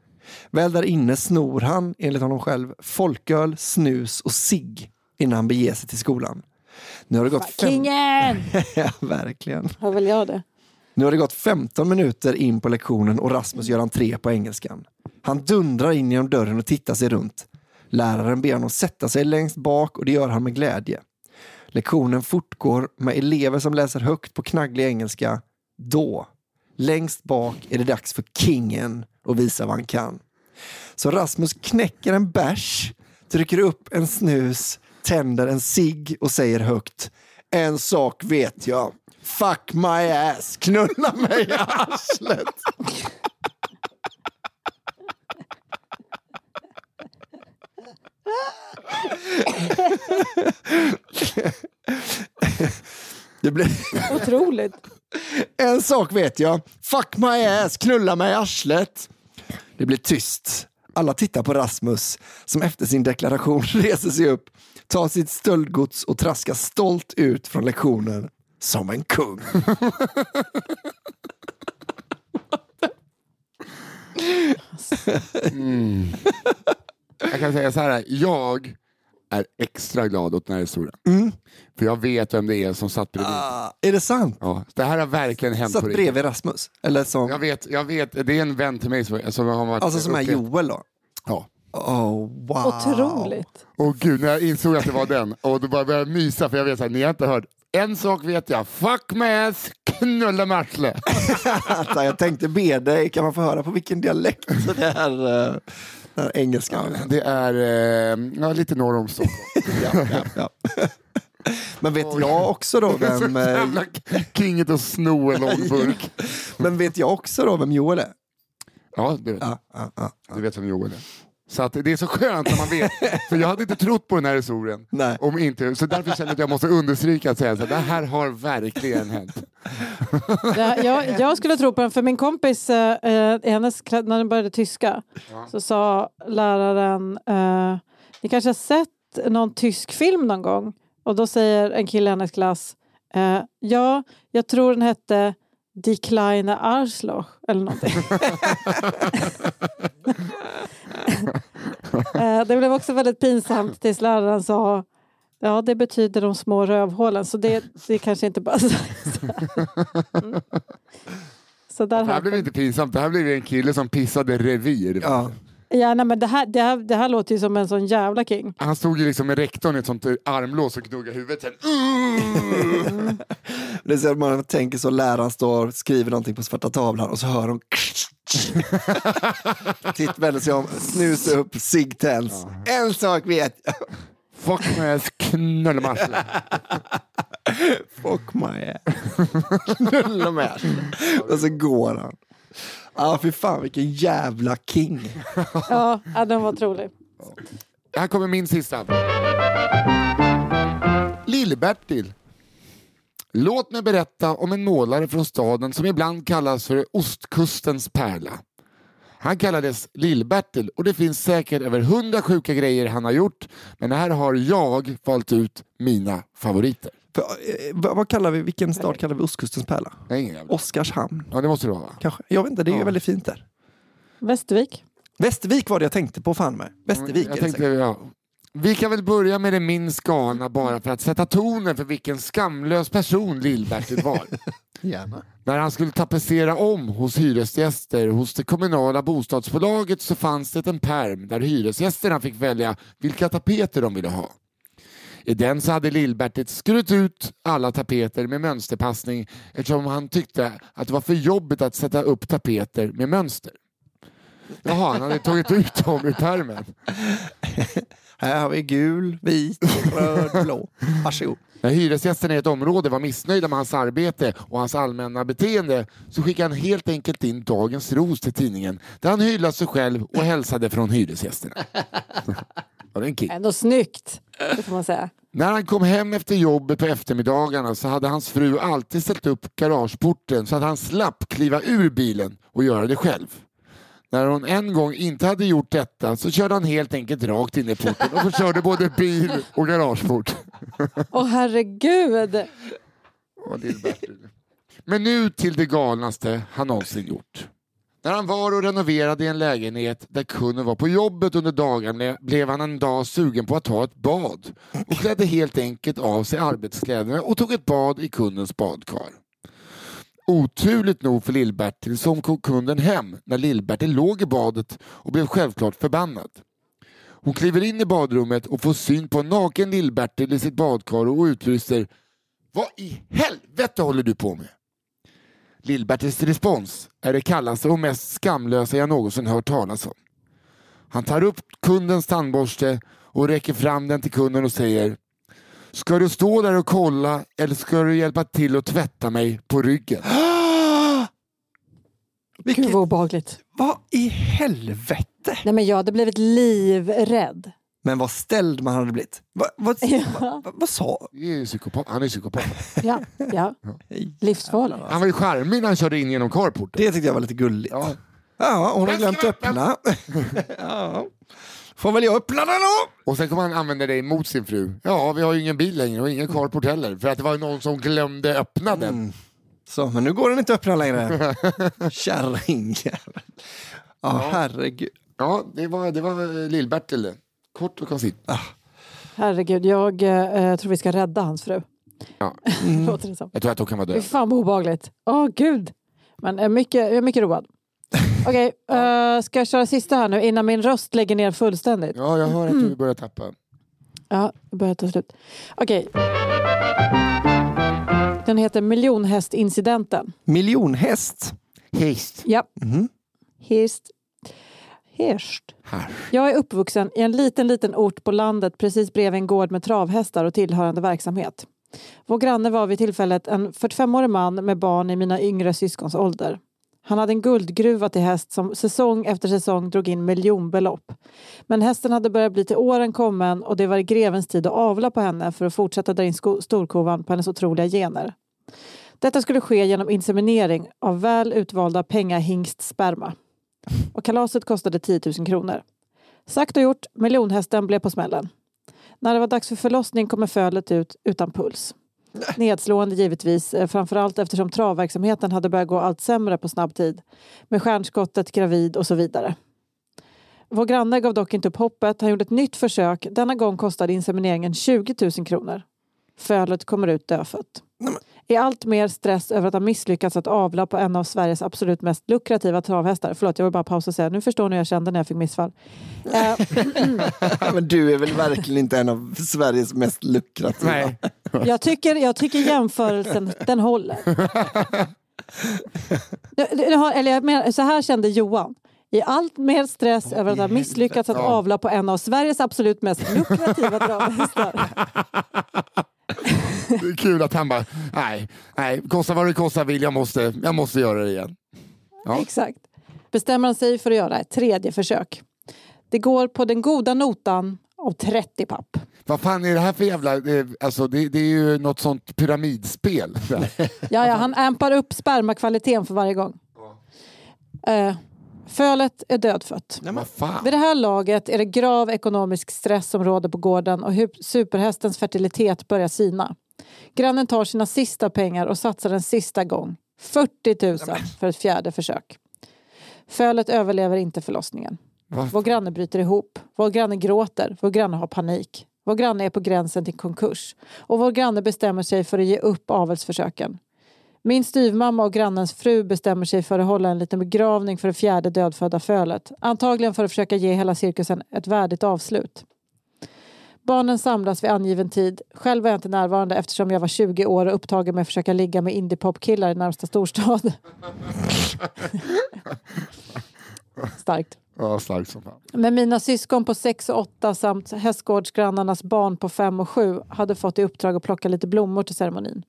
Väl där inne snor han, enligt honom själv, folköl, snus och sig innan han beger sig till skolan. Nu har det gått fem...
Kingen!
ja, verkligen.
Har väl jag det.
Nu har det gått 15 minuter in på lektionen och Rasmus gör entré på engelskan. Han dundrar in genom dörren och tittar sig runt. Läraren ber honom sätta sig längst bak och det gör han med glädje. Lektionen fortgår med elever som läser högt på knagglig engelska. Då, längst bak, är det dags för kingen att visa vad han kan. Så Rasmus knäcker en bärs, trycker upp en snus, tänder en cigg och säger högt. En sak vet jag. Fuck my ass, knulla mig i arslet. Det blir...
Otroligt.
En sak vet jag. Fuck my ass, knulla mig i arslet. Det blir tyst. Alla tittar på Rasmus som efter sin deklaration reser sig upp, tar sitt stöldgods och traskar stolt ut från lektionen som en kung.
Jag kan säga så här, jag är extra glad åt den här historien. För jag vet vem det är som satt bredvid.
Ah, är det sant?
Ja, det här har verkligen hänt
Satt bredvid Rasmus? Eller som,
Jag vet, jag vet, det är en vän till mig som, som har varit
alltså som är Joel då?
Ja.
Oh, wow.
Otroligt.
Och gud, när jag insåg att det var den, och då bara började jag mysa för jag vet att ni har inte hört. En sak vet jag, fuck my ass, knulla med.
Vänta, jag tänkte be dig, kan man få höra på vilken dialekt det uh, här engelskan?
Det är eh, ja, lite norr om Stockholm.
Ja, ja. Men vet jag också då vem, eh,
jävla kinget att sno en lång burk.
men vet jag också då vem Joel är?
Ja, det vet,
Ja, ja, ja.
du vet vem Joel är. Så att det är så skönt när man vet. För jag hade inte trott på den här historien.
Nej.
Om inte, så därför känner jag att jag måste understryka att säga att det här har verkligen hänt.
Här, jag, jag skulle tro på den, för min kompis, eh, eh, hennes, när den började tyska, så sa läraren, eh, ni kanske har sett någon tysk film någon gång? Och då säger en kille i hennes klass, eh, ja, jag tror den hette Die kleine Arschloch eller någonting. eh, det blev också väldigt pinsamt tills läraren sa Ja, det betyder de små rövhålen, så det, det kanske inte bara... Mm. Så där
Det här
har
blev inte pinsamt, det här blev en kille som pissade revir.
Ja.
Ja, nej, men det, här, det, här, det här låter ju som en sån jävla king.
Han stod ju liksom med rektorn i ett sånt armlås och gnuggade huvudet sen.
Det är så att man tänker så läraren står och skriver någonting på svarta tavlan och så hör hon Titt vänder sig om, snusar upp, cigg tänds. En sak vet jag.
Fuck my ass, arslet.
Fuck my ass. Arslet. Och så går han. Ja, ah, fy fan vilken jävla king.
Ja, ja den var otrolig.
Här kommer min sista. Lill-Bertil. Låt mig berätta om en målare från staden som ibland kallas för ostkustens pärla. Han kallades Lill-Bertil och det finns säkert över hundra sjuka grejer han har gjort men här har jag valt ut mina favoriter.
För, eh, vad, vad kallar vi, vilken stad kallar vi ostkustens pärla?
Ingen jävla-
Oskarshamn,
Ja det måste det vara va?
kanske? Jag vet inte, det är ju
Ja.
väldigt fint där.
Västervik.
Västervik var det jag tänkte på fan med. Västervik är
Jag
det
tänkte,
säkert.
ja. Vi kan väl börja med det minst galna bara för att sätta tonen för vilken skamlös person Lill-Bertil var.
Gärna.
När han skulle tapetsera om hos hyresgäster hos det kommunala bostadsbolaget så fanns det en perm där hyresgästerna fick välja vilka tapeter de ville ha. I den så hade Lill-Bertil skurit ut alla tapeter med mönsterpassning eftersom han tyckte att det var för jobbigt att sätta upp tapeter med mönster. Jaha, han hade tagit ut dem ur pärmen.
Här har vi gul, vit, röd, blå. Varsågod.
När hyresgästerna i ett område var missnöjda med hans arbete och hans allmänna beteende så skickade han helt enkelt in dagens ros till tidningen där han hyllade sig själv och hälsade från hyresgästerna. Var det en kick?
Ändå snyggt. Det får man säga.
När han kom hem efter jobbet på eftermiddagarna så hade hans fru alltid ställt upp garageporten så att han slapp kliva ur bilen och göra det själv. När hon en gång inte hade gjort detta så körde han helt enkelt rakt in i porten och förstörde både bil och garageport.
Åh herregud!
Åh, Lill-Bertil. Men nu till det galnaste han någonsin gjort. När han var och renoverade i en lägenhet där kunden var på jobbet under dagarna blev han en dag sugen på att ta ett bad och klädde helt enkelt av sig arbetskläderna och tog ett bad i kundens badkar. Oturligt nog för Lill-Bertil så kom kunden hem när Lill-Bertil låg i badet och blev självklart förbannad. Hon kliver in i badrummet och får syn på en naken Lill-Bertil i sitt badkar och utbrister Vad i helvete håller du på med? Lill-Bertils respons är det kallaste och mest skamlösa jag någonsin hört talas om. Han tar upp kundens tandborste och räcker fram den till kunden och säger Ska du stå där och kolla eller ska du hjälpa till att tvätta mig på ryggen?
Vilket,
Gud vad obehagligt.
vad i helvete?
Nej men jag hade blivit livrädd.
Men vad ställd man hade blivit. Vad, vad,
Ja.
vad, vad, vad sa...
Det är psykopat. Han är psykopat.
Ja, ja. livsfarligt.
Han var ju charmig när han körde in genom carporten.
Det tyckte jag var lite gulligt.
Ja.
Ja, hon har glömt öppna. ja. Får väl jag öppna den då?
Och sen kommer han använda det emot sin fru. Ja, vi har ju ingen bil längre och ingen carport heller. För att det var någon som glömde öppna den.
Mm. Så, men nu går den inte öppna längre. Kärringjävel. Ja, herregud.
Ja, det var, det var Lill-Bertil det. Kort och koncist.
Herregud, jag eh, tror vi ska rädda hans fru.
Ja.
Låter det som.
Jag tror att de kan vara
Fy
döda.
fan vad obehagligt. Åh gud. Men är mycket, jag är mycket road. Okej, eh, ska jag köra sista här nu innan min röst lägger ner fullständigt?
Ja, jag hör att du börjar tappa.
Ja, det börjar ta slut. Okej. Den heter miljonhästincidenten.
Miljonhäst.
Häst.
Ja.
Mhm.
Hirst. Hirst. Jag är uppvuxen i en liten, liten ort på landet precis bredvid en gård med travhästar och tillhörande verksamhet. Vår granne var vid tillfället en 45-årig man med barn i mina yngre syskons ålder. Han hade en guldgruva till häst som säsong efter säsong drog in miljonbelopp. Men hästen hade börjat bli till åren kommen och det var i grevens tid att avla på henne för att fortsätta dra in storkovan på hennes otroliga gener. Detta skulle ske genom inseminering av väl utvalda pengahingstsperma. Och kalaset kostade 10 000 kronor. Sagt och gjort, miljonhästen blev på smällen. När det var dags för förlossning kommer fölet ut utan puls. Nedslående givetvis, eh, framförallt eftersom travverksamheten hade börjat gå allt sämre på snabb tid. Med stjärnskottet, gravid och så vidare. Vår granne gav dock inte upp hoppet. Han gjorde ett nytt försök. Denna gång kostade insemineringen 20 000 kronor. Fölet kommer ut dödfött. I allt mer stress över att ha misslyckats att avla på en av Sveriges absolut mest lukrativa travhästar. Förlåt, jag vill bara pausa och säga, nu förstår ni hur jag kände när jag fick missfall. Eh,
Men du är väl verkligen inte en av Sveriges mest lukrativa?
Nej.
Jag tycker, jag tycker jämförelsen, den håller. Eller jag menar, så här kände Johan. I allt mer stress över att ha misslyckats att avla på en av Sveriges absolut mest lukrativa travhästar.
Det är kul att han bara, nej, nej, kosta vad det kostar vill, jag måste, jag måste göra det igen. Ja.
Exakt. Bestämmer han sig för att göra ett tredje försök. Det går på den goda notan av 30 papp.
Vad fan är det här för jävla, alltså det, det är ju något sånt pyramidspel.
Ja, ja, han ampar upp spermakvaliteten för varje gång. Eh, fölet är dödfött.
Fan.
Vid det här laget är det grav ekonomisk stress som råder på gården och superhästens fertilitet börjar sina. Grannen tar sina sista pengar och satsar en sista gång. 40 000 för ett fjärde försök. Fölet överlever inte förlossningen.
Va?
Vår granne bryter ihop. Vår granne gråter. Vår granne har panik. Vår granne är på gränsen till konkurs. Och vår granne bestämmer sig för att ge upp avelsförsöken. Min styvmamma och grannens fru bestämmer sig för att hålla en liten begravning för det fjärde dödfödda fölet. Antagligen för att försöka ge hela cirkusen ett värdigt avslut. Barnen samlas vid angiven tid. Själv var jag inte närvarande eftersom jag var 20 år och upptagen med att försöka ligga med indiepopkillar i närmsta storstad. Starkt.
Ja, starkt som fan.
Men mina syskon på 6 och 8 samt hästgårdsgrannarnas barn på 5 och 7 hade fått i uppdrag att plocka lite blommor till ceremonin.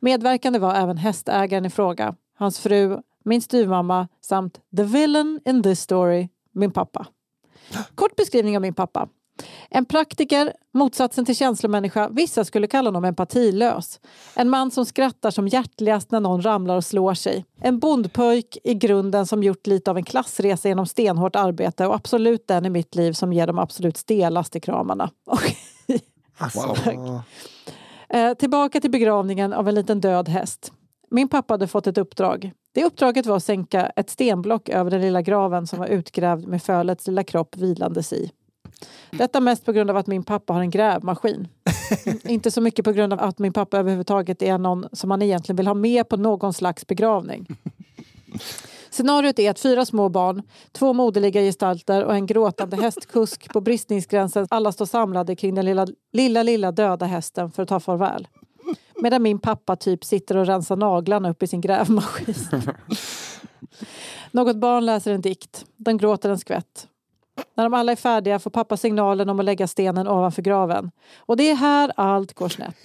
Medverkande var även hästägaren i fråga, hans fru, min styvmamma samt the villain in this story, min pappa. Kort beskrivning av min pappa. En praktiker, motsatsen till känslomänniska, vissa skulle kalla honom empatilös. En man som skrattar som hjärtligast när någon ramlar och slår sig. En bondpojk i grunden som gjort lite av en klassresa genom stenhårt arbete och absolut den i mitt liv som ger de absolut stelaste kramarna. Okej. Eh, tillbaka till begravningen av en liten död häst. Min pappa hade fått ett uppdrag. Det uppdraget var att sänka ett stenblock över den lilla graven som var utgrävd med fölets lilla kropp vilandes i. Detta mest på grund av att min pappa har en grävmaskin. Inte så mycket på grund av att min pappa överhuvudtaget är någon som man egentligen vill ha med på någon slags begravning. Scenariot är att fyra små barn, två moderliga gestalter och en gråtande hästkusk på bristningsgränsen alla står samlade kring den lilla, lilla, lilla döda hästen för att ta farväl. Medan min pappa typ sitter och rensar naglarna upp i sin grävmaskin. Något barn läser en dikt. Den gråter en skvätt. När de alla är färdiga får pappa signalen om att lägga stenen ovanför graven. Och det är här allt går snett.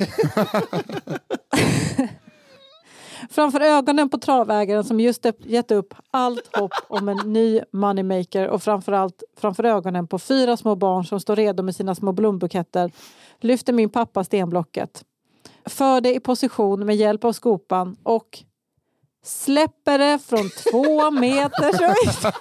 Framför ögonen på travägaren som just gett upp allt hopp om en ny moneymaker och framförallt framför ögonen på fyra små barn som står redo med sina små blombuketter lyfter min pappa stenblocket. För det i position med hjälp av skopan och släpper det från två meters höjd.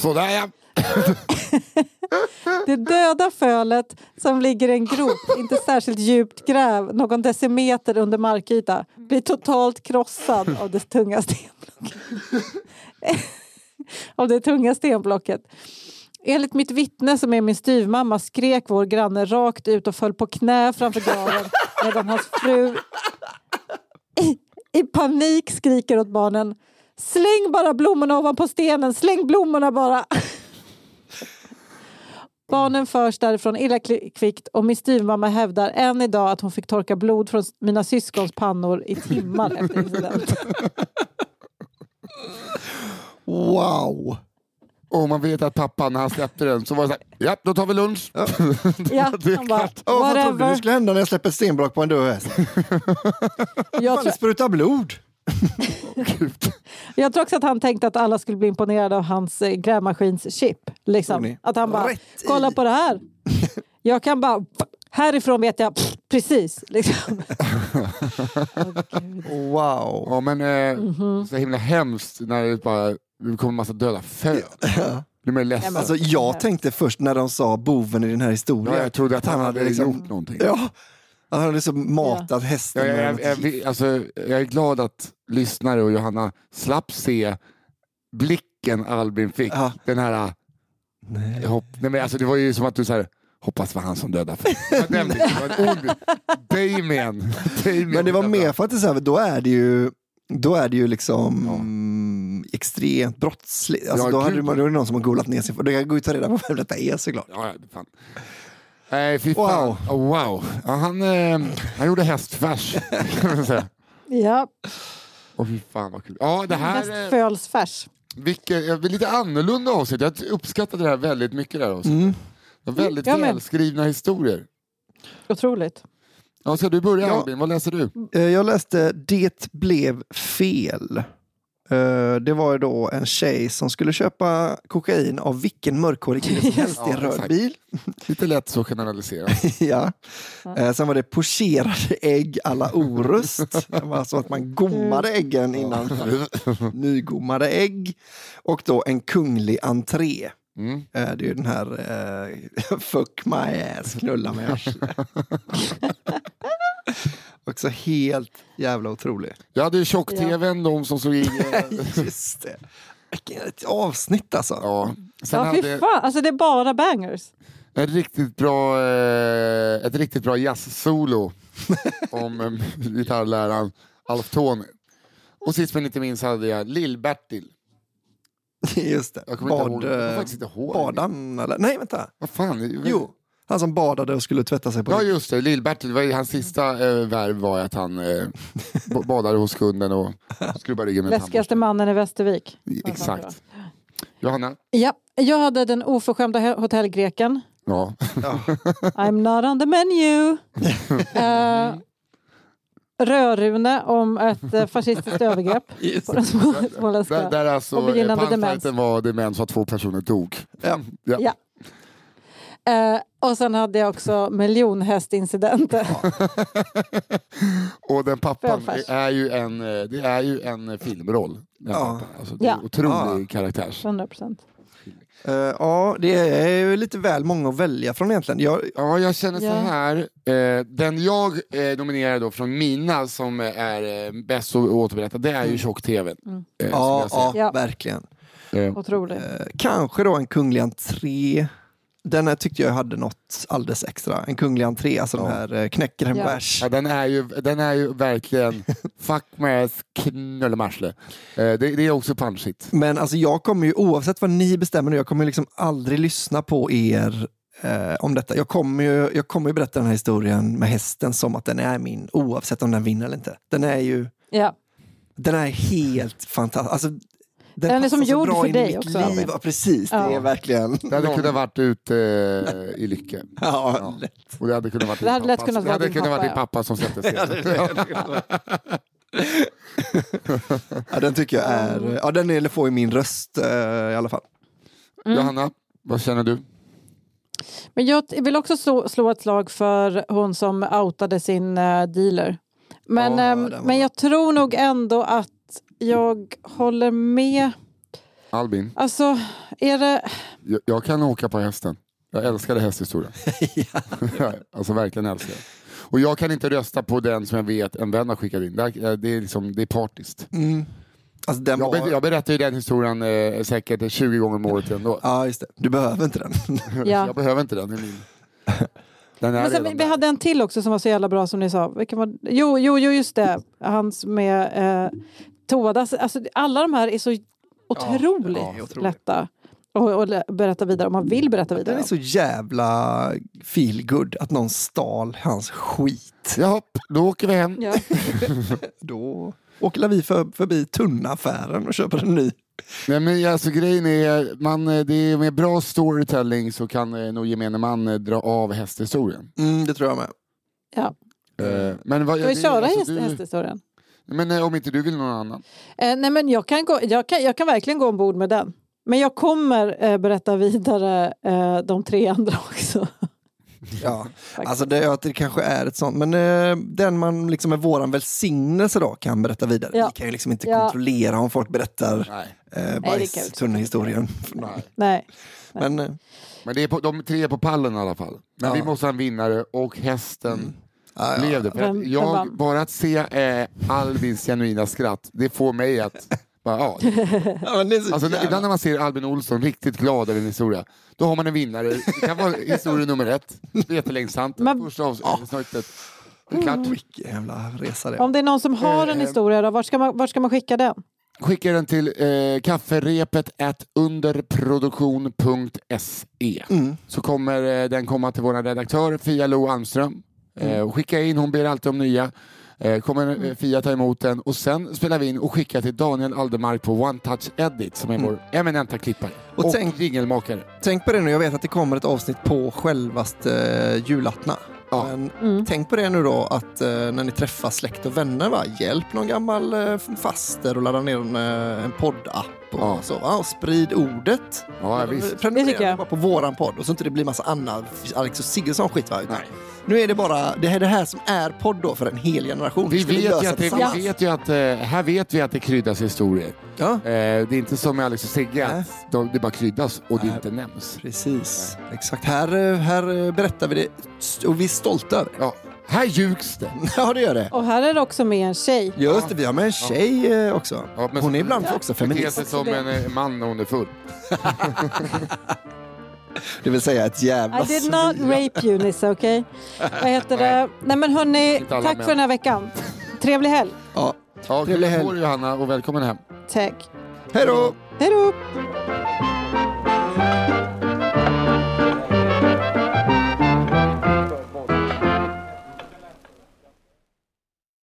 Sådär ja.
Det döda fölet som ligger i en grop, inte särskilt djupt gräv, någon decimeter under markyta, blir totalt krossad av det tunga stenblocket. av det tunga stenblocket. Enligt mitt vittne som är min styvmamma skrek vår granne rakt ut och föll på knä framför graven medan hans fru i, i panik skriker åt barnen Släng bara blommorna ovanpå stenen, släng blommorna bara! Barnen förs därifrån illa kvickt och min styvmamma hävdar än idag att hon fick torka blod från mina syskons pannor i timmar efter incidenten.
wow!
Och man vet att pappa när han släppte den så var det så här, ja då tar vi lunch.
Ja,
Det
han bara.
Åh, vad trodde du skulle hända när jag släpper ett stenblock på en död häst?
Jag, tror,
det sprutar blod.
Jag tror också att han tänkte att alla skulle bli imponerade av hans eh, grävmaskinschip. Liksom. Att han bara,
Rätt i.
kolla på det här. Jag kan bara, härifrån vet jag precis. Liksom. Gud.
Wow.
Ja men eh,
Mhm.
så himla hemskt när det bara det kommer massa döda föl. Blir man ledsen.
Alltså, jag tänkte först när de sa boven i den här historien.
ja, jag trodde att han hade
liksom-
gjort någonting.
Ja, att han hade liksom matat hästen.
Ja, jag, jag, jag, alltså, jag är glad att lyssnare och Johanna slapp se blicken Albin fick.
Ja.
Den här...
Nej.
Hopp, nej, men alltså, det var ju som att du så här, hoppas var han som dödade. Det var den blicken, det var en ond Damien. Damien.
Men det var mer för att det så här, då är det ju då är det ju liksom mm, extremt brottsligt. Alltså,
Ja,
då, hade då är det någon som har golat ner sig. Då kan jag gå ut och ta reda på vem detta är såklart.
Ja, ja, fan. Nej, fy fan.
Wow.
Oh, wow. Ja, han, eh, han gjorde hästfärs. kan man säga.
Ja,
Åh fy fan vad kul. Ja, det här... eh,
fölsfärs.
Vilket, jag vill lite annorlunda avsnitt. Jag uppskattade det här väldigt mycket. Avsnittet.
Mm.
Väldigt
med.
välskrivna historier.
Otroligt.
Ja, ska du börja
Ja.
Albin? Vad läser du?
Eh, Jag läste Det blev fel. Eh, Det var ju då en tjej som skulle köpa kokain av vilken mörkhårig kille som helst i en röd bil.
Lite lätt så generalisera.
ja. Eh, Sen var det pocherade ägg alla Orust. Det var alltså att man gommade äggen innan. Nygommade ägg. Och då en kunglig entré.
Mm.
Eh, Det är ju den här eh, fuck my ass, knulla mig. Också helt jävla otrolig.
Jag hade ju tjock-tvn, de som såg i... eh,
Just det. Vilket avsnitt alltså.
Ja. Sen
Ja, fy
hade
fan. Alltså det är bara bangers.
ett riktigt bra, eh, ett riktigt bra jazz-solo om eh, gitarrläraren Alf Tony. Och sist men inte minst hade jag Lill-Bertil.
Just det.
Jag kommer inte ihåg.
Bad,
Jag kommer faktiskt inte ihåg.
badan eller? Nej, vänta.
Vad fan?
Jo, han som badade och skulle tvätta sig på
Ja just det, Lill-Bertil, hans sista eh, värv var att han eh, badade hos kunden och skrubbade ryggen med
Läskigaste mannen i Västervik.
Exakt. Johanna?
Ja, jag hade den oförskämda hotellgreken.
Ja.
I'm not on the menu. Eh, Rödrune om ett eh, fascistiskt övergrepp
Just
på
det.
den små- småländska.
Där, där alltså
Och begynnande
eh, punchlighten var demens och att två personer dog.
Ja.
Ja.
Ja. Eh, och sen hade jag också miljonhästincidenter.
Och den pappan
Välfärds.
är ju en, eh, det är ju en filmroll. Den
Ja.
Alltså, det är
Ja.
en otrolig
Ja.
karaktär.
100 procent.
Eh, ja, det är ju lite väl många att välja från egentligen. Jag,
Ja, jag känner så här. Eh, den jag eh, nominerar då från mina som är bäst att återberätta, det är ju tjock-tv.
Mm.
Eh,
ja, ja,
Ja.
verkligen.
Otroligt.
Kanske då en kunglig entré. Den här tyckte jag hade något alldeles extra. En kunglig entré, alltså
Ja.
den här eh, knäcker en
Ja.
bärs.
Ja, den, är ju, den är ju verkligen fuck med knullemarsle. Eh, det, det är också punchigt.
Men alltså jag kommer ju, oavsett vad ni bestämmer nu, jag kommer liksom aldrig lyssna på er eh, om detta. Jag kommer, ju, jag kommer ju berätta den här historien med hästen som att den är min, oavsett om den vinner eller inte. Den är ju,
Ja.
den är helt fantastisk. Alltså, den,
Den är som gjord för dig också,
liv. Ja, precis, det
Ja.
är verkligen...
Det hade kunnat varit ute eh, i Lycke.
Ja,
Ja.
lätt.
Och det hade kunnat vara
Det hade lätt kunnat
det
vara
hade
din
kunnat vara
pappa,
pappa som sätter sig.
Ja, den tycker jag är, ja den är, får ju min röst eh, i alla fall.
Mm.
Johanna, vad känner du?
Men jag vill också slå, slå ett slag för hon som outade sin eh, dealer. Men,
Ja,
ehm, men jag tror nog ändå att jag håller med.
Albin,
Alltså, är det...
jag, jag kan åka på hästen. Jag älskade hästhistorien. alltså verkligen älskar jag. Och jag kan inte rösta på den som jag vet en vän har skickat in. Det är, det är, liksom, det är partiskt.
Mm. Alltså den
Jag,
var...
ber, jag berättar ju den historien eh, säkert 20 gånger om året ändå.
Ja, just det. Du behöver inte den.
Ja.
Jag behöver inte den. Den min.
Men sen, vi
där.
hade en till också som var så jävla bra som ni sa. Vilken var, jo, jo, jo, just det. Hans med eh, toadas. Alltså, alla de här är så otroligt
ja, otroligt.
lätta att att berätta vidare om man vill berätta vidare.
Den är så jävla feelgood att någon stal hans skit.
Jaha, då åker vi hem.
Ja.
Då åker vi för, förbi tunnaffären och köper en ny.
Nej, men alltså, grejen är, man, eh, det är med bra storytelling så kan eh, nog gemene man eh, dra av hästhistorien.
Mm, det tror jag med.
Ja.
Eh, men vad,
Ska vi
det-
köra
alltså,
häst,
du-
hästhistorien?
Men eh, om inte du vill någon annan?
Eh, nej, men jag, kan gå, jag, kan, jag kan verkligen gå ombord med den. Men jag kommer eh, berätta vidare eh, de tre andra också.
Ja, alltså det, det kanske är ett sånt. Men eh, den man liksom med våran välsignelse då kan berätta vidare.
Ja.
Vi kan ju liksom inte
Ja.
kontrollera om folk berättar
Nej.
eh, bajstunnehistorien.
Nej.
Nej.
Men eh,
Men det är på, de tre är på pallen i alla fall. Men
Ja.
vi måste ha en vinnare och hästen
ja, ja.
blev det. För att jag, bara att se eh, Albins genuina skratt, det får mig att... Bara, ja.
Ja,
Alltså, ibland när man ser Albin Olsson riktigt glad över en historia, då har man en vinnare. Det kan vara historia nummer ett, jättelängsamt,
Men-
första avsnittet. Det är klart.
Vilken jävla resa det.
Om det är någon som har en
Eh,
historia, då, vart, ska man, vart ska man skicka den?
Skicka den till eh, kafferepet at underproduktion.se
Mm.
så kommer eh, den komma till vår redaktör Fia Lo Almström. Eh, och skicka in, hon ber alltid om nya. Eh, kommer eh, Fia ta emot den och sen spelar vi in och skickar till Daniel Aldermark på One Touch Edit som är vår eminenta klippare
Och
och,
tänk-
jingelmakare.
Tänk på det nu, jag vet att det kommer ett avsnitt på självaste eh, julaftna.
Ja.
Men
Mm.
tänk på det nu då att eh, när ni träffar släkt och vänner, va? hjälp någon gammal eh, faster och ladda ner en, en poddapp. Och,
Ja.
så, va? och sprid ordet.
Ja, visst.
Prenumerera bara på våran podd och så inte det blir massa annan Alex och Siggesson skit. Va?
Nej.
Nu är det bara det här, det här som är podd då för en hel generation.
Vi vet, ju att det,
tillsammans?
vi vet ju att, eh, här vet vi att det kryddas historier.
Ja,
Eh, det är inte som med Alex och Sigge,
Nej.
de, det bara kryddas och det
Nej.
inte nämns.
precis. Exakt. Här, eh, här eh, berättar vi det och vi är stolta över det.
Ja, här ljugs det.
Ja, det gör det.
Och här är det också med en tjej.
Just det, vi har med en tjej eh, också.
Ja, men
Hon är ibland också
Beter
feminist.
sig som en eh, man när hon är full.
Det vill säga ett jävla
I did not rape you Nisse, okej? Vad heter det? Nej men hörni,
Inte alla
tack för den här veckan. Trevlig helg.
Ja.
Ja,
Trevlig
kul
helg.
år Johanna och välkommen hem.
Tack.
Hej då!
Hej då!